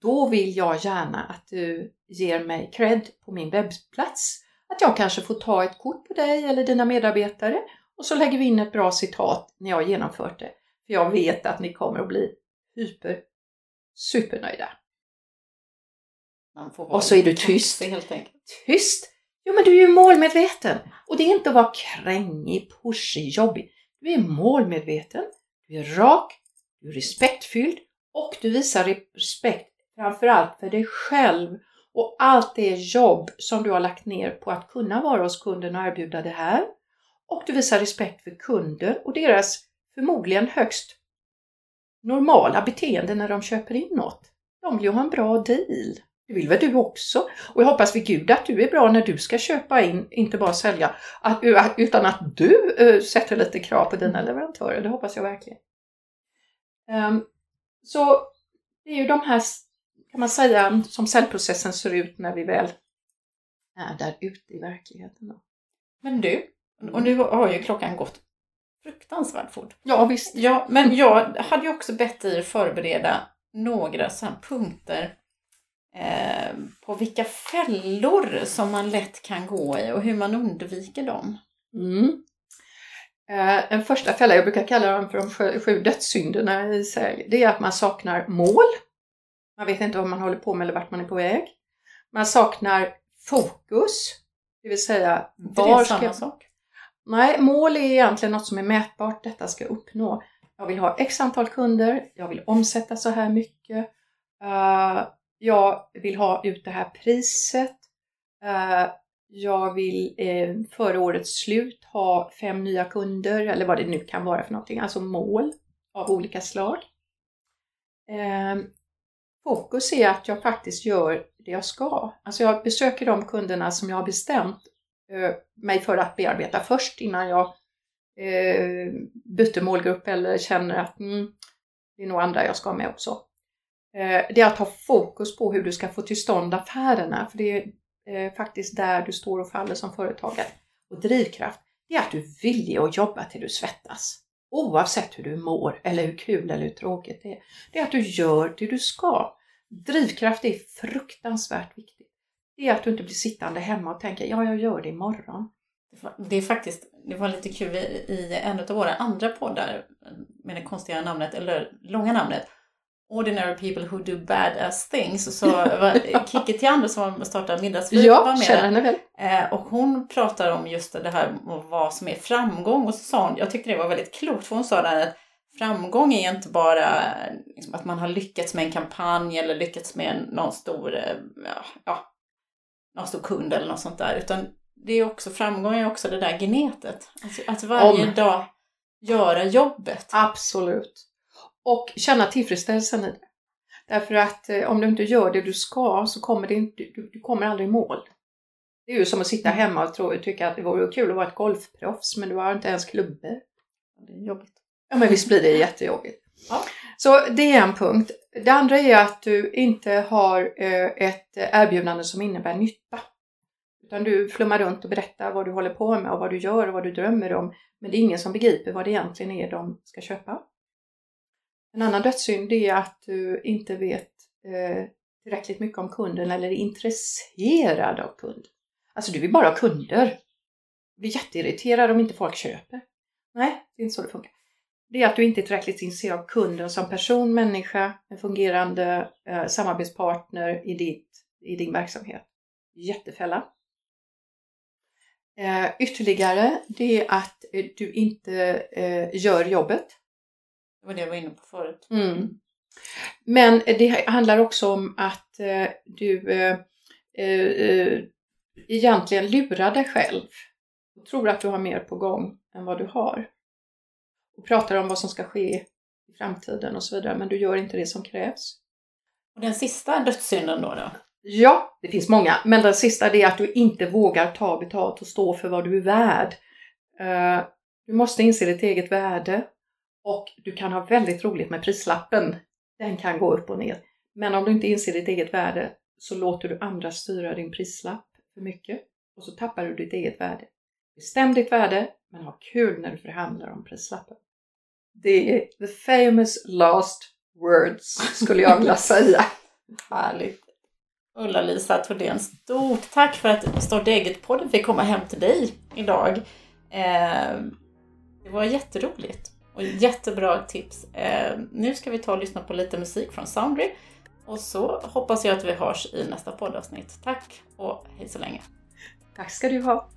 då vill jag gärna att du ger mig cred på min webbplats. Att jag kanske får ta ett kort på dig eller dina medarbetare och så lägger vi in ett bra citat när jag genomfört det. För jag vet att ni kommer att bli hyper, supernöjda. och så är du tyst. Helt enkelt. Tyst! Jo men du är ju målmedveten. Och det är inte att vara krängig, pushig, jobbig. Du är målmedveten, du är rak, du är respektfylld och du visar respekt framförallt för dig själv och allt det jobb som du har lagt ner på att kunna vara hos kunden och erbjuda det här. Och du visar respekt för kunden och deras förmodligen högst normala beteende när de köper in något. De vill ju ha en bra deal. Det vill väl du också? Och jag hoppas vid Gud att du är bra när du ska köpa in, inte bara sälja, utan att du äh, sätter lite krav på dina leverantörer. Det hoppas jag verkligen. Um, så det är ju de här kan man säga, som cellprocessen ser ut när vi väl är där ute i verkligheten. Då. Men du, och nu har ju klockan gått fruktansvärt fort. Ja visst. Ja, men jag hade ju också bett er förbereda några sådana punkter eh, på vilka fällor som man lätt kan gå i och hur man undviker dem. Mm. Eh, en första fälla, jag brukar kalla dem för de sju, dödssynderna i sälj, det är att man saknar mål. Man vet inte vad man håller på med eller vart man är på väg. Man saknar fokus, det vill säga var det är samma sak? Nej, mål är egentligen något som är mätbart, detta ska uppnå. Jag vill ha x antal kunder, jag vill omsätta så här mycket, uh, jag vill ha ut det här priset, uh, jag vill eh, före årets slut ha fem nya kunder eller vad det nu kan vara för någonting, alltså mål av olika slag. Eh, fokus är att jag faktiskt gör det jag ska. Alltså jag besöker de kunderna som jag har bestämt eh, mig för att bearbeta först innan jag eh, byter målgrupp eller känner att mm, det är nog andra jag ska med också. Eh, det är att ha fokus på hur du ska få till stånd affärerna, för det är faktiskt där du står och faller som företagare. Och drivkraft, det är att du är villig att jobba till du svettas. Oavsett hur du mår eller hur kul eller hur tråkigt det är. Det är att du gör det du ska. Drivkraft är fruktansvärt viktigt. Det är att du inte blir sittande hemma och tänker, ja, jag gör det imorgon. Det är faktiskt, det var lite kul i en av våra andra poddar med det konstiga namnet, eller långa namnet, Ordinary People Who Do Badass Things. Så var Kikki Tiander som startade Middagsfik ja, var med. Känner henne väl. Eh, och hon pratar om just det här vad som är framgång. Och så sa hon, jag tyckte det var väldigt klokt, för hon sa där att framgång är inte bara liksom, att man har lyckats med en kampanj eller lyckats med någon stor, eh, ja, någon stor kund eller något sånt där. Utan det är också, framgång är också det där gnetet. Alltså, att varje om. dag göra jobbet. Absolut. Och känna tillfredsställelsen i det. Därför att eh, om du inte gör det du ska så kommer det inte, du, du kommer aldrig i mål. Det är ju som att sitta hemma och tro, tycka att det vore kul att vara ett golfproffs men du har inte ens klubbor. Det är jobbigt. Ja men visst blir det jättejobbigt. Ja. Så det är en punkt. Det andra är att du inte har eh, ett erbjudande som innebär nytta. Utan du flummar runt och berättar vad du håller på med och vad du gör och vad du drömmer om. Men det är ingen som begriper vad det egentligen är de ska köpa. En annan dödssynd är att du inte vet eh, tillräckligt mycket om kunden eller är intresserad av kund. Alltså du vill bara ha kunder. Du blir jätteirriterad om inte folk köper. Nej, det är inte så det funkar. Det är att du inte är tillräckligt intresserad av kunden som person, människa, en fungerande eh, samarbetspartner i, ditt, i din verksamhet. Jättefälla. Eh, ytterligare, det är att eh, du inte eh, gör jobbet. Det var det jag var inne på förut. Mm. Men det handlar också om att eh, du eh, eh, egentligen lurar dig själv och tror att du har mer på gång än vad du har. Och pratar om vad som ska ske i framtiden och så vidare, men du gör inte det som krävs. Och den sista dödssynden då? då? Ja, det finns många, men den sista är att du inte vågar ta betalt och stå för vad du är värd. Du måste inse ditt eget värde och du kan ha väldigt roligt med prislappen. Den kan gå upp och ner. Men om du inte inser ditt eget värde så låter du andra styra din prislapp för mycket och så tappar du ditt eget värde. Bestäm ditt värde, men ha kul när du förhandlar om prislappen. Det är the famous last words skulle jag vilja säga. Härligt. Ulla-Lisa Thordén, stort tack för att Starta eget-podden fick komma hem till dig idag. Eh, det var jätteroligt. Och jättebra tips. Eh, nu ska vi ta och lyssna på lite musik från Soundry. Och så hoppas jag att vi hörs i nästa poddavsnitt. Tack och hej så länge. Tack ska du ha.